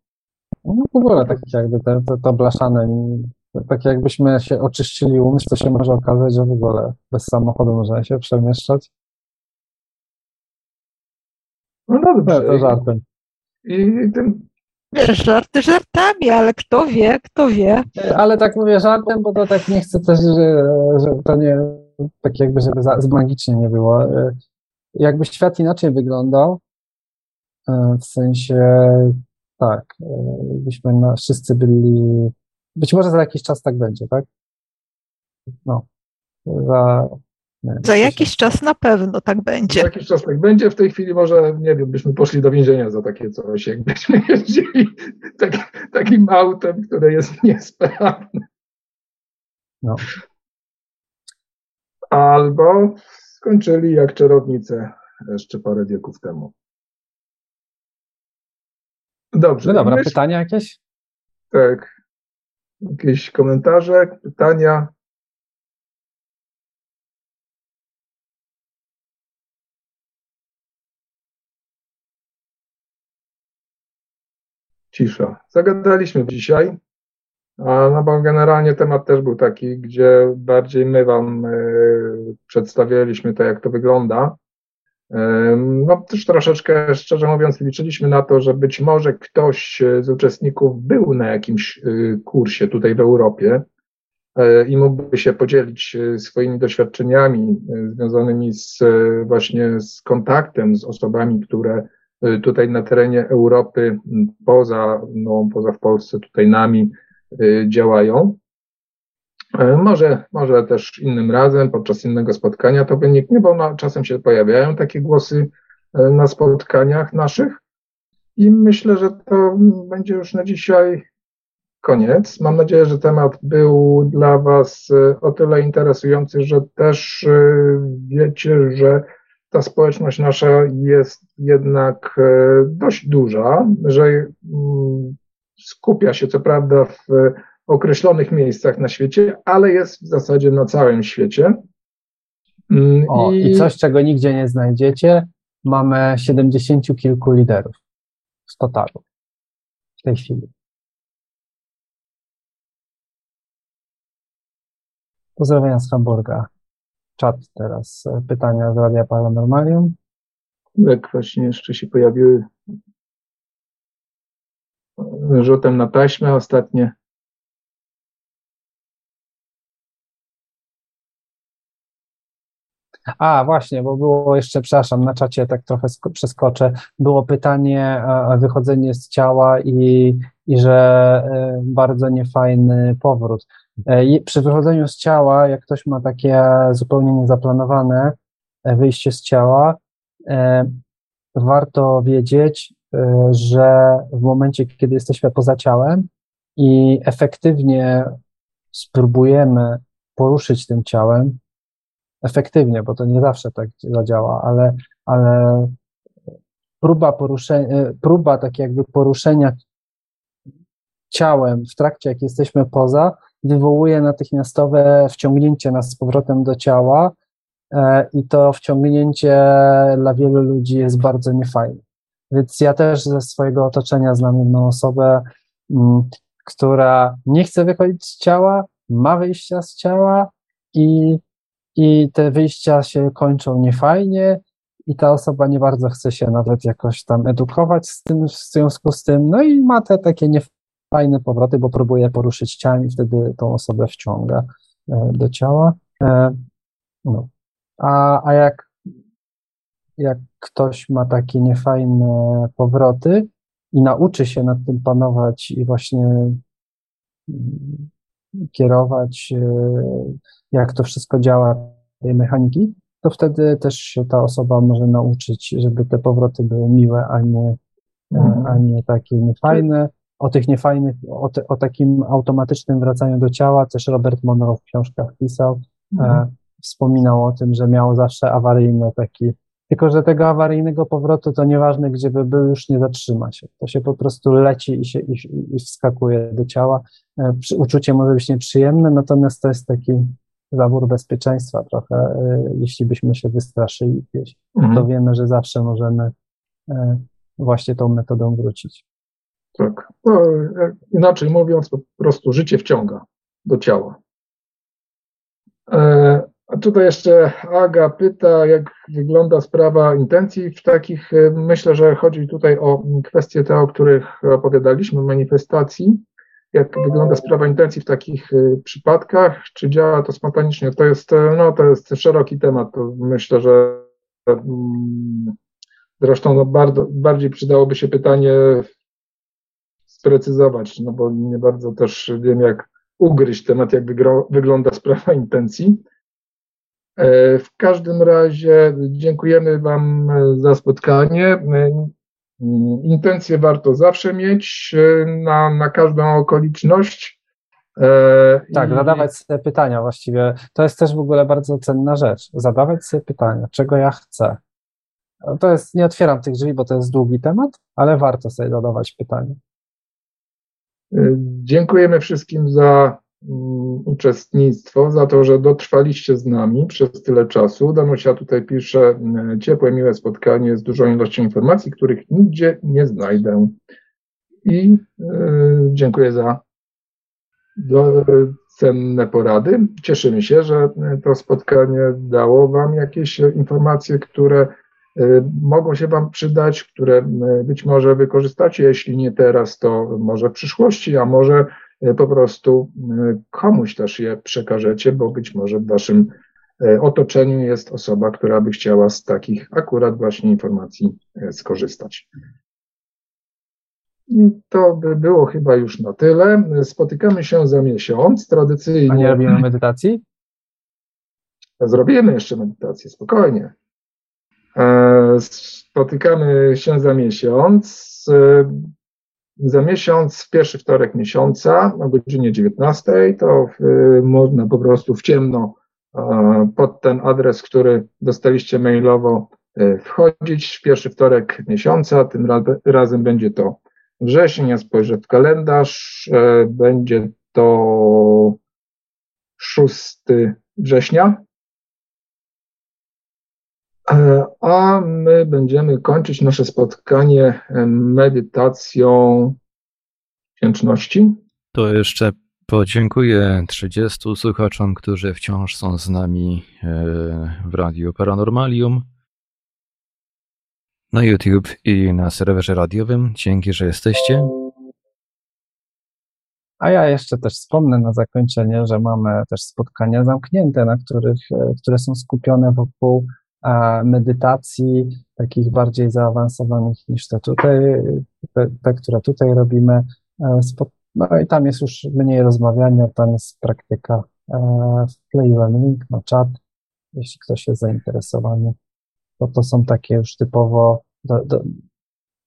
No w ogóle tak jakby te, te, to blaszane, tak jakbyśmy się oczyścili umysł, to się może okazać, że w ogóle bez samochodu można się przemieszczać. No dobrze. to żartem. I tym... Żarty żartami, ale kto wie, kto wie. Ale tak mówię żartem, bo to tak nie chcę też, że, że to nie, tak jakby, żeby za, magicznie nie było jakby świat inaczej wyglądał, e, w sensie tak, e, byśmy na, wszyscy byli, być może za jakiś czas tak będzie, tak? No, za, nie, za jakiś czas na pewno tak będzie. Za jakiś czas tak będzie. W tej chwili może, nie wiem, byśmy poszli do więzienia za takie coś, jakbyśmy jeździli tak, takim autem, które jest niesprawne. No. Albo skończyli jak czarownice jeszcze parę wieków temu. Dobrze. No dobra, myśl... pytania jakieś? Tak. Jakieś komentarze, pytania? Cisza. Zagadaliśmy dzisiaj. No bo generalnie temat też był taki, gdzie bardziej my Wam e, przedstawialiśmy to, jak to wygląda. E, no też troszeczkę, szczerze mówiąc, liczyliśmy na to, że być może ktoś z uczestników był na jakimś e, kursie tutaj w Europie i mógłby się podzielić swoimi doświadczeniami związanymi z właśnie z kontaktem z osobami, które tutaj na terenie Europy, poza, no, poza w Polsce, tutaj nami, działają. E, może, może też innym razem, podczas innego spotkania to wyniknie, bo no, czasem się pojawiają takie głosy e, na spotkaniach naszych i myślę, że to będzie już na dzisiaj koniec. Mam nadzieję, że temat był dla Was e, o tyle interesujący, że też wiecie, że ta społeczność nasza jest jednak dość duża, że mm, skupia się co prawda w określonych miejscach na świecie, ale jest w zasadzie na całym świecie. Mm, o, i... i coś, czego nigdzie nie znajdziecie, mamy 70 kilku liderów z totalu w tej chwili. Pozdrowienia z Hamburga. Czat teraz. Pytania z Radia Paranormalium. Jak właśnie jeszcze się pojawiły rzutem na taśmę ostatnie. A, właśnie, bo było jeszcze, przepraszam, na czacie tak trochę przeskoczę, było pytanie o wychodzenie z ciała i, i że e, bardzo niefajny powrót. E, przy wychodzeniu z ciała, jak ktoś ma takie zupełnie niezaplanowane e, wyjście z ciała, warto wiedzieć, że w momencie, kiedy jesteśmy poza ciałem i efektywnie spróbujemy poruszyć tym ciałem, efektywnie, bo to nie zawsze tak zadziała, ale, ale próba poruszenia, próba tak jakby poruszenia ciałem w trakcie, jak jesteśmy poza, wywołuje natychmiastowe wciągnięcie nas z powrotem do ciała e, i to wciągnięcie dla wielu ludzi jest bardzo niefajne. Więc ja też ze swojego otoczenia znam jedną osobę, mm, która nie chce wychodzić z ciała, ma wyjścia z ciała i, i te wyjścia się kończą niefajnie i ta osoba nie bardzo chce się nawet jakoś tam edukować z tym, w związku z tym, no i ma te takie niefajne powroty, bo próbuje poruszyć ciałem i wtedy tą osobę wciąga e, do ciała. E, no. A, a jak, jak ktoś ma takie niefajne powroty i nauczy się nad tym panować i właśnie mm, kierować, e, jak to wszystko działa, tej mechaniki, to wtedy też się ta osoba może nauczyć, żeby te powroty były miłe, a nie, mhm. a nie takie niefajne. O tych niefajnych, o, te, o takim automatycznym wracaniu do ciała też Robert Monroe w książkach pisał. E, mhm. E, wspominał o tym, że miał zawsze awaryjny taki, tylko że tego awaryjnego powrotu to nieważne, gdzie by był, już nie zatrzyma się. To się po prostu leci i, się, i, i wskakuje do ciała. E, uczucie może być nieprzyjemne, natomiast to jest taki zabór bezpieczeństwa trochę, e, jeśli byśmy się wystraszyli gdzieś, mhm. to wiemy, że zawsze możemy e, właśnie tą metodą wrócić. Tak. No, e, inaczej mówiąc, po prostu życie wciąga do ciała. A tutaj jeszcze Aga pyta, jak wygląda sprawa intencji w takich, myślę, że chodzi tutaj o kwestie te, o których opowiadaliśmy, manifestacji jak wygląda sprawa intencji w takich y, przypadkach, czy działa to spontanicznie, to jest, y, no, to jest szeroki temat, myślę, że mm, zresztą no, bardzo, bardziej przydałoby się pytanie sprecyzować, no bo nie bardzo też wiem, jak ugryźć temat, jak wygląda sprawa intencji. E, w każdym razie dziękujemy Wam za spotkanie. Intencje warto zawsze mieć e, na, na każdą okoliczność. E, tak, I... zadawać sobie pytania właściwie. To jest też w ogóle bardzo cenna rzecz. Zadawać sobie pytania, czego ja chcę. To jest, nie otwieram tych drzwi, bo to jest długi temat, ale warto sobie zadawać pytania. E, dziękujemy wszystkim za Mm, uczestnictwo, za to, że dotrwaliście z nami przez tyle czasu. Danusia tutaj pisze, mm, ciepłe, miłe spotkanie z dużą ilością informacji, których nigdzie nie znajdę. I y, dziękuję za do, cenne porady. Cieszymy się, że to spotkanie dało Wam jakieś informacje, które y, mogą się Wam przydać, które być może wykorzystacie, jeśli nie teraz, to może w przyszłości, a może E, po prostu e, komuś też je przekażecie, bo być może w waszym e, otoczeniu jest osoba, która by chciała z takich akurat właśnie informacji skorzystać. I to by było chyba już na tyle. Spotykamy się za miesiąc, tradycyjnie. A nie robimy medytacji? Zrobimy jeszcze medytację, spokojnie. Spotykamy się za miesiąc za miesiąc, pierwszy wtorek miesiąca o godzinie 19, to w, można po prostu w ciemno pod ten adres, który dostaliście mailowo e, wchodzić. Pierwszy wtorek miesiąca, tym razem będzie to wrzesień, ja spojrzę w kalendarz, e, będzie to 6 września, a my będziemy kończyć nasze spotkanie medytacją wdzięczności. To jeszcze podziękuję 30 słuchaczom, którzy wciąż są z nami e, w Radiu Paranormalium, na YouTube i na serwerze radiowym. Dzięki, że jesteście. A ja jeszcze też wspomnę na zakończenie, że mamy też spotkania zamknięte, na których, e, które są skupione wokół medytacji, takich bardziej zaawansowanych niż te tutaj, te, te które tutaj robimy. E, no i tam jest już mniej rozmawiania, tam jest praktyka. E, wkleiłem link na czat, jeśli ktoś jest zainteresowany. To to są takie już typowo do, do,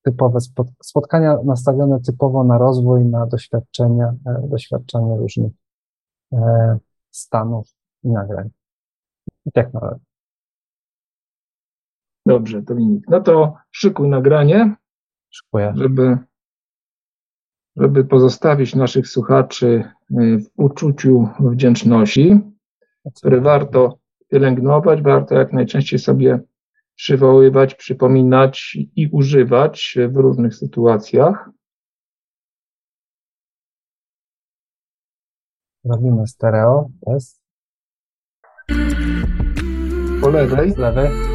typowe spotkania nastawione typowo na rozwój, na doświadczenia, doświadczenie różnych stanów i nagrań i technologii. Dobrze, Dominik. No to szykuj nagranie, Szykuję. żeby, żeby pozostawić naszych słuchaczy y, w uczuciu wdzięczności, które warto pielęgnować, warto jak najczęściej sobie przywoływać, przypominać i używać w różnych sytuacjach. Robimy stereo, jest. Po lewej. Z lewej.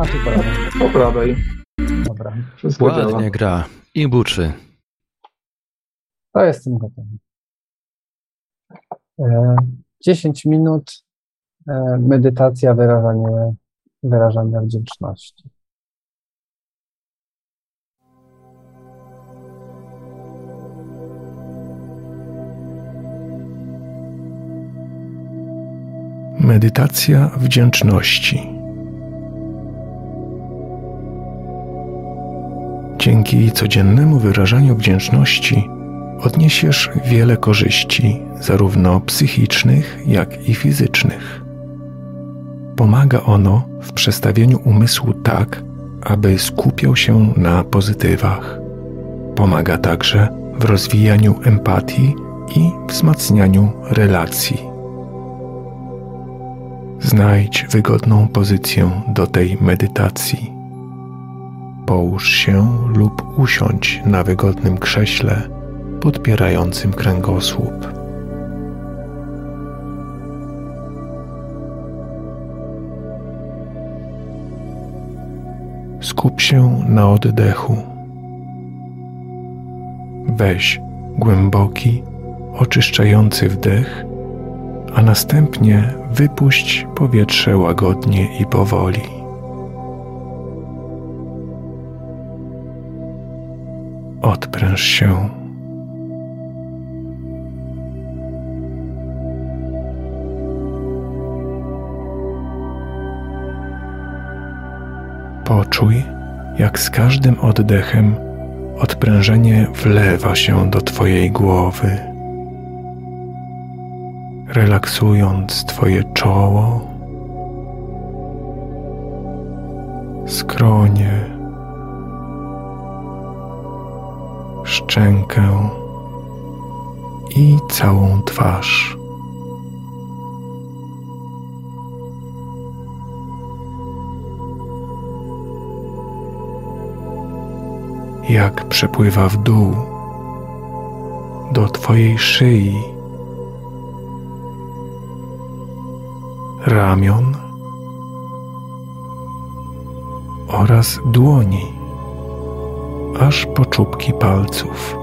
A tu po lewej. Po prawej. Dobra. Wszystko Ładnie działa. gra i buczy. To jestem gotowy. E, 10 minut e, medytacja, wyrażanie, wyrażania wdzięczności. Medytacja wdzięczności. Dzięki codziennemu wyrażaniu wdzięczności odniesiesz wiele korzyści, zarówno psychicznych, jak i fizycznych. Pomaga ono w przestawieniu umysłu tak, aby skupiał się na pozytywach. Pomaga także w rozwijaniu empatii i wzmacnianiu relacji. Znajdź wygodną pozycję do tej medytacji. Połóż się lub usiądź na wygodnym krześle podpierającym kręgosłup. Skup się na oddechu. Weź głęboki, oczyszczający wdech a następnie wypuść powietrze łagodnie i powoli. Odpręż się. Poczuj, jak z każdym oddechem odprężenie wlewa się do Twojej głowy relaksując Twoje czoło, skronie, szczękę i całą twarz. Jak przepływa w dół do Twojej szyi ramion oraz dłoni, aż po czubki palców.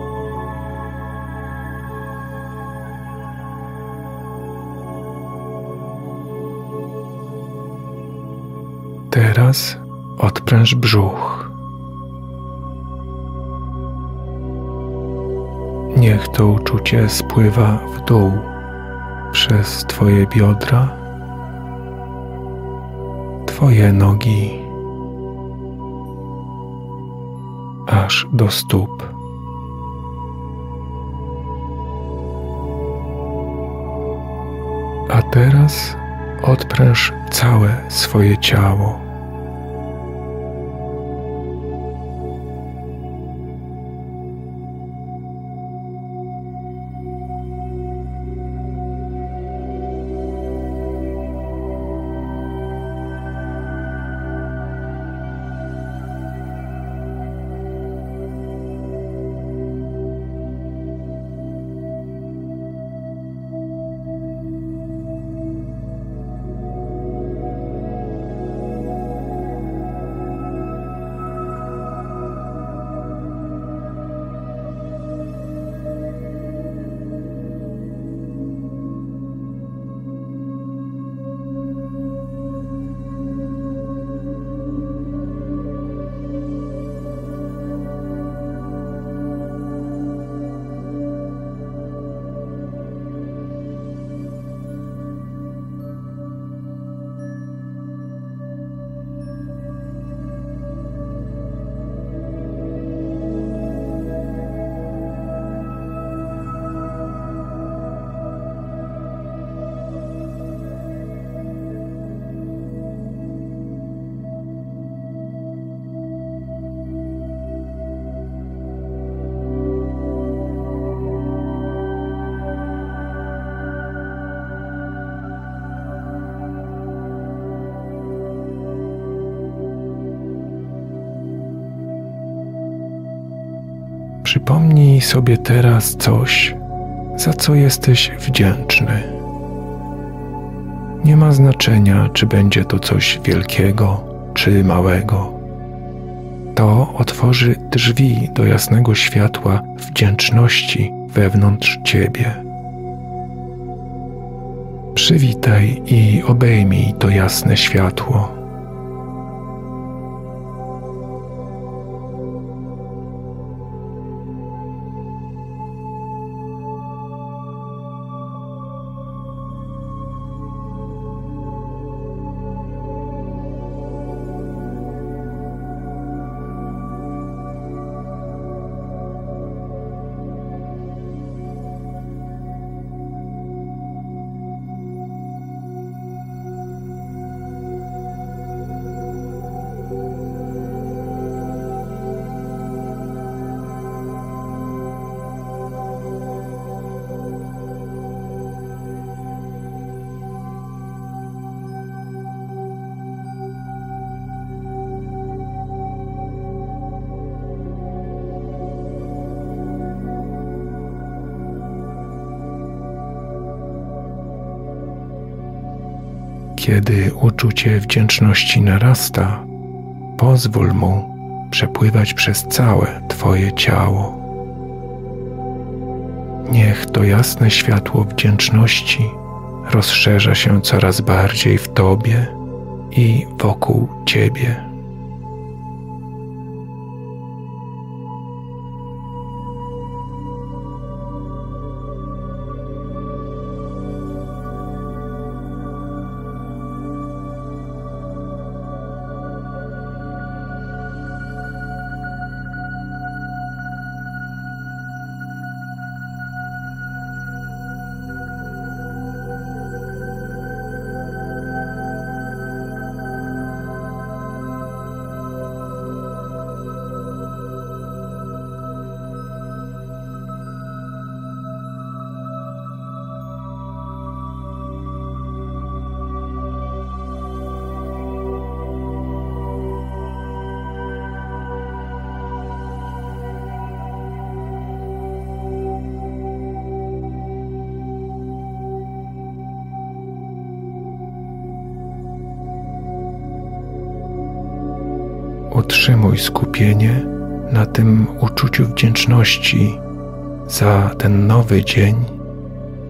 Teraz odpręż brzuch. Niech to uczucie spływa w dół przez Twoje biodra Twoje nogi aż do stóp. A teraz odpręż całe swoje ciało. Przypomnij sobie teraz coś, za co jesteś wdzięczny. Nie ma znaczenia, czy będzie to coś wielkiego czy małego. To otworzy drzwi do jasnego światła wdzięczności wewnątrz ciebie. Przywitaj i obejmij to jasne światło. Kiedy uczucie wdzięczności narasta, pozwól mu przepływać przez całe Twoje ciało. Niech to jasne światło wdzięczności rozszerza się coraz bardziej w Tobie i wokół Ciebie. Wdzięczności za ten nowy dzień,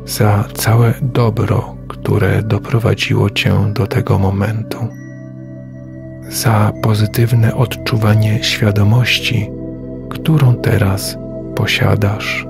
za całe dobro, które doprowadziło Cię do tego momentu, za pozytywne odczuwanie świadomości, którą teraz posiadasz.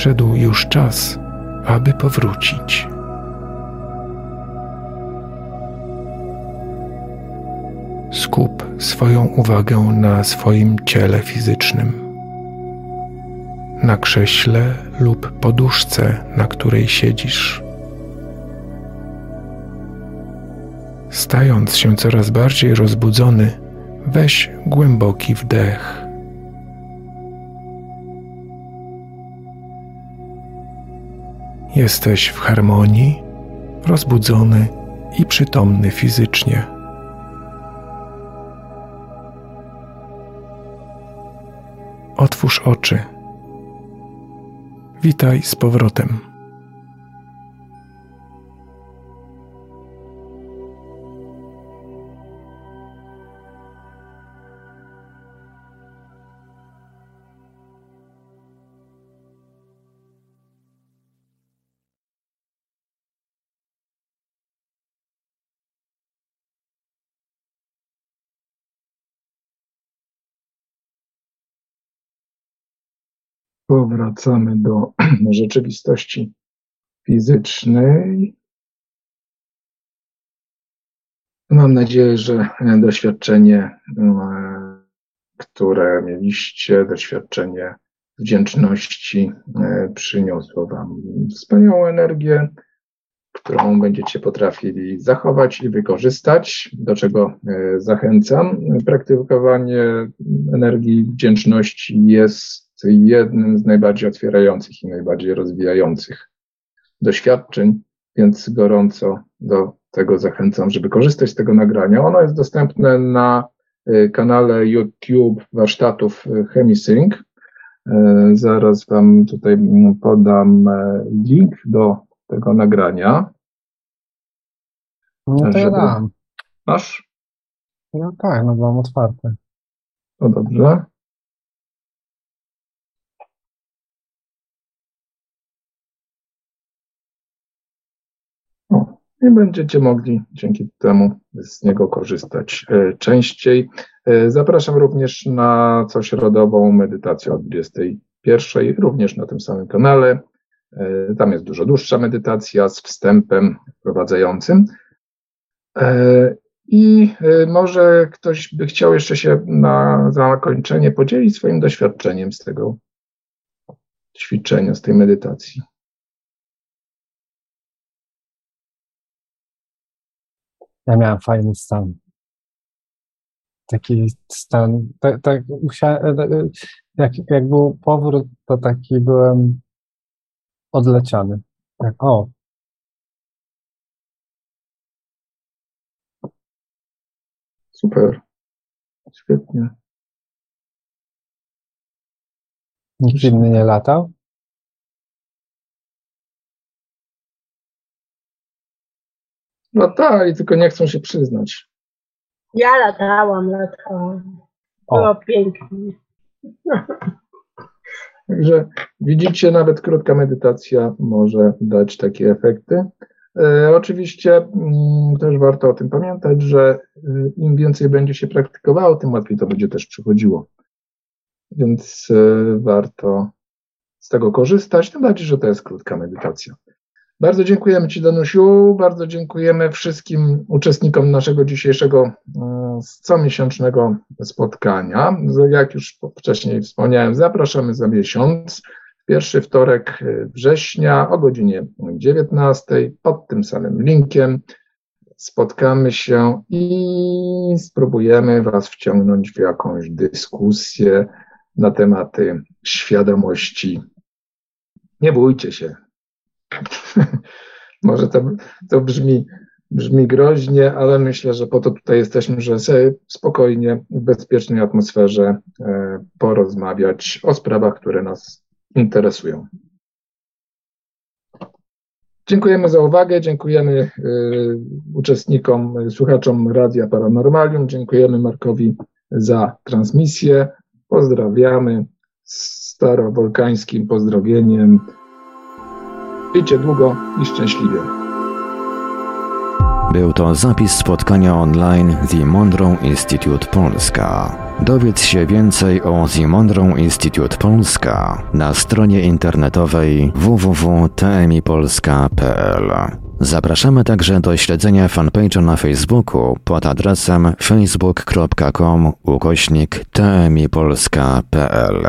Nadszedł już czas, aby powrócić. Skup swoją uwagę na swoim ciele fizycznym, na krześle lub poduszce, na której siedzisz. Stając się coraz bardziej rozbudzony, weź głęboki wdech. Jesteś w harmonii rozbudzony i przytomny fizycznie. Otwórz oczy. Witaj z powrotem. Powracamy do rzeczywistości fizycznej. Mam nadzieję, że doświadczenie, które mieliście, doświadczenie wdzięczności przyniosło Wam wspaniałą energię, którą będziecie potrafili zachować i wykorzystać, do czego zachęcam. Praktykowanie energii wdzięczności jest jednym z najbardziej otwierających i najbardziej rozwijających doświadczeń, więc gorąco do tego zachęcam, żeby korzystać z tego nagrania. Ono jest dostępne na y, kanale YouTube warsztatów y, Chemisync. Y, zaraz Wam tutaj podam link do tego nagrania. No to ja dam. Masz? No tak, no mam otwarte. No dobrze. I będziecie mogli dzięki temu z niego korzystać e, częściej. E, zapraszam również na cośrodową medytację o 21, również na tym samym kanale. E, tam jest dużo dłuższa medytacja z wstępem wprowadzającym. I może ktoś by chciał jeszcze się na zakończenie podzielić swoim doświadczeniem z tego ćwiczenia, z tej medytacji. Ja miałem fajny stan. Taki stan, tak, tak musiałem, e, e, jak, jak był powrót, to taki byłem odleciany. Tak, o. Super. Świetnie. Nikt inny nie latał? No tak, i tylko nie chcą się przyznać. Ja latałam, latałam. Było o. pięknie. Także widzicie, nawet krótka medytacja może dać takie efekty. E, oczywiście m, mm, też warto o tym pamiętać, że y, im więcej będzie się praktykowało, tym łatwiej to będzie też przychodziło. Więc y, warto z tego korzystać, tym bardziej, że to jest krótka medytacja. Bardzo dziękujemy Ci, Danusiu. Bardzo dziękujemy wszystkim uczestnikom naszego dzisiejszego e, comiesięcznego spotkania. Jak już wcześniej wspomniałem, zapraszamy za miesiąc. Pierwszy wtorek września o godzinie 19 pod tym samym linkiem. Spotkamy się i spróbujemy Was wciągnąć w jakąś dyskusję na tematy świadomości. Nie bójcie się, Może to, to brzmi, brzmi groźnie, ale myślę, że po to tutaj jesteśmy, żeby sobie spokojnie, w bezpiecznej atmosferze e, porozmawiać o sprawach, które nas interesują. Dziękujemy za uwagę, dziękujemy y, uczestnikom, słuchaczom Radia Paranormalium, dziękujemy Markowi za transmisję. Pozdrawiamy starowolkańskim pozdrowieniem. Żyjcie długo i szczęśliwie. Był to zapis spotkania online The Monroe Institute Polska. Dowiedz się więcej o The Monroe Institute Polska na stronie internetowej www.tmipolska.pl. Zapraszamy także do śledzenia fanpage'a na Facebooku pod adresem facebook.com ukośnik tmipolska.pl.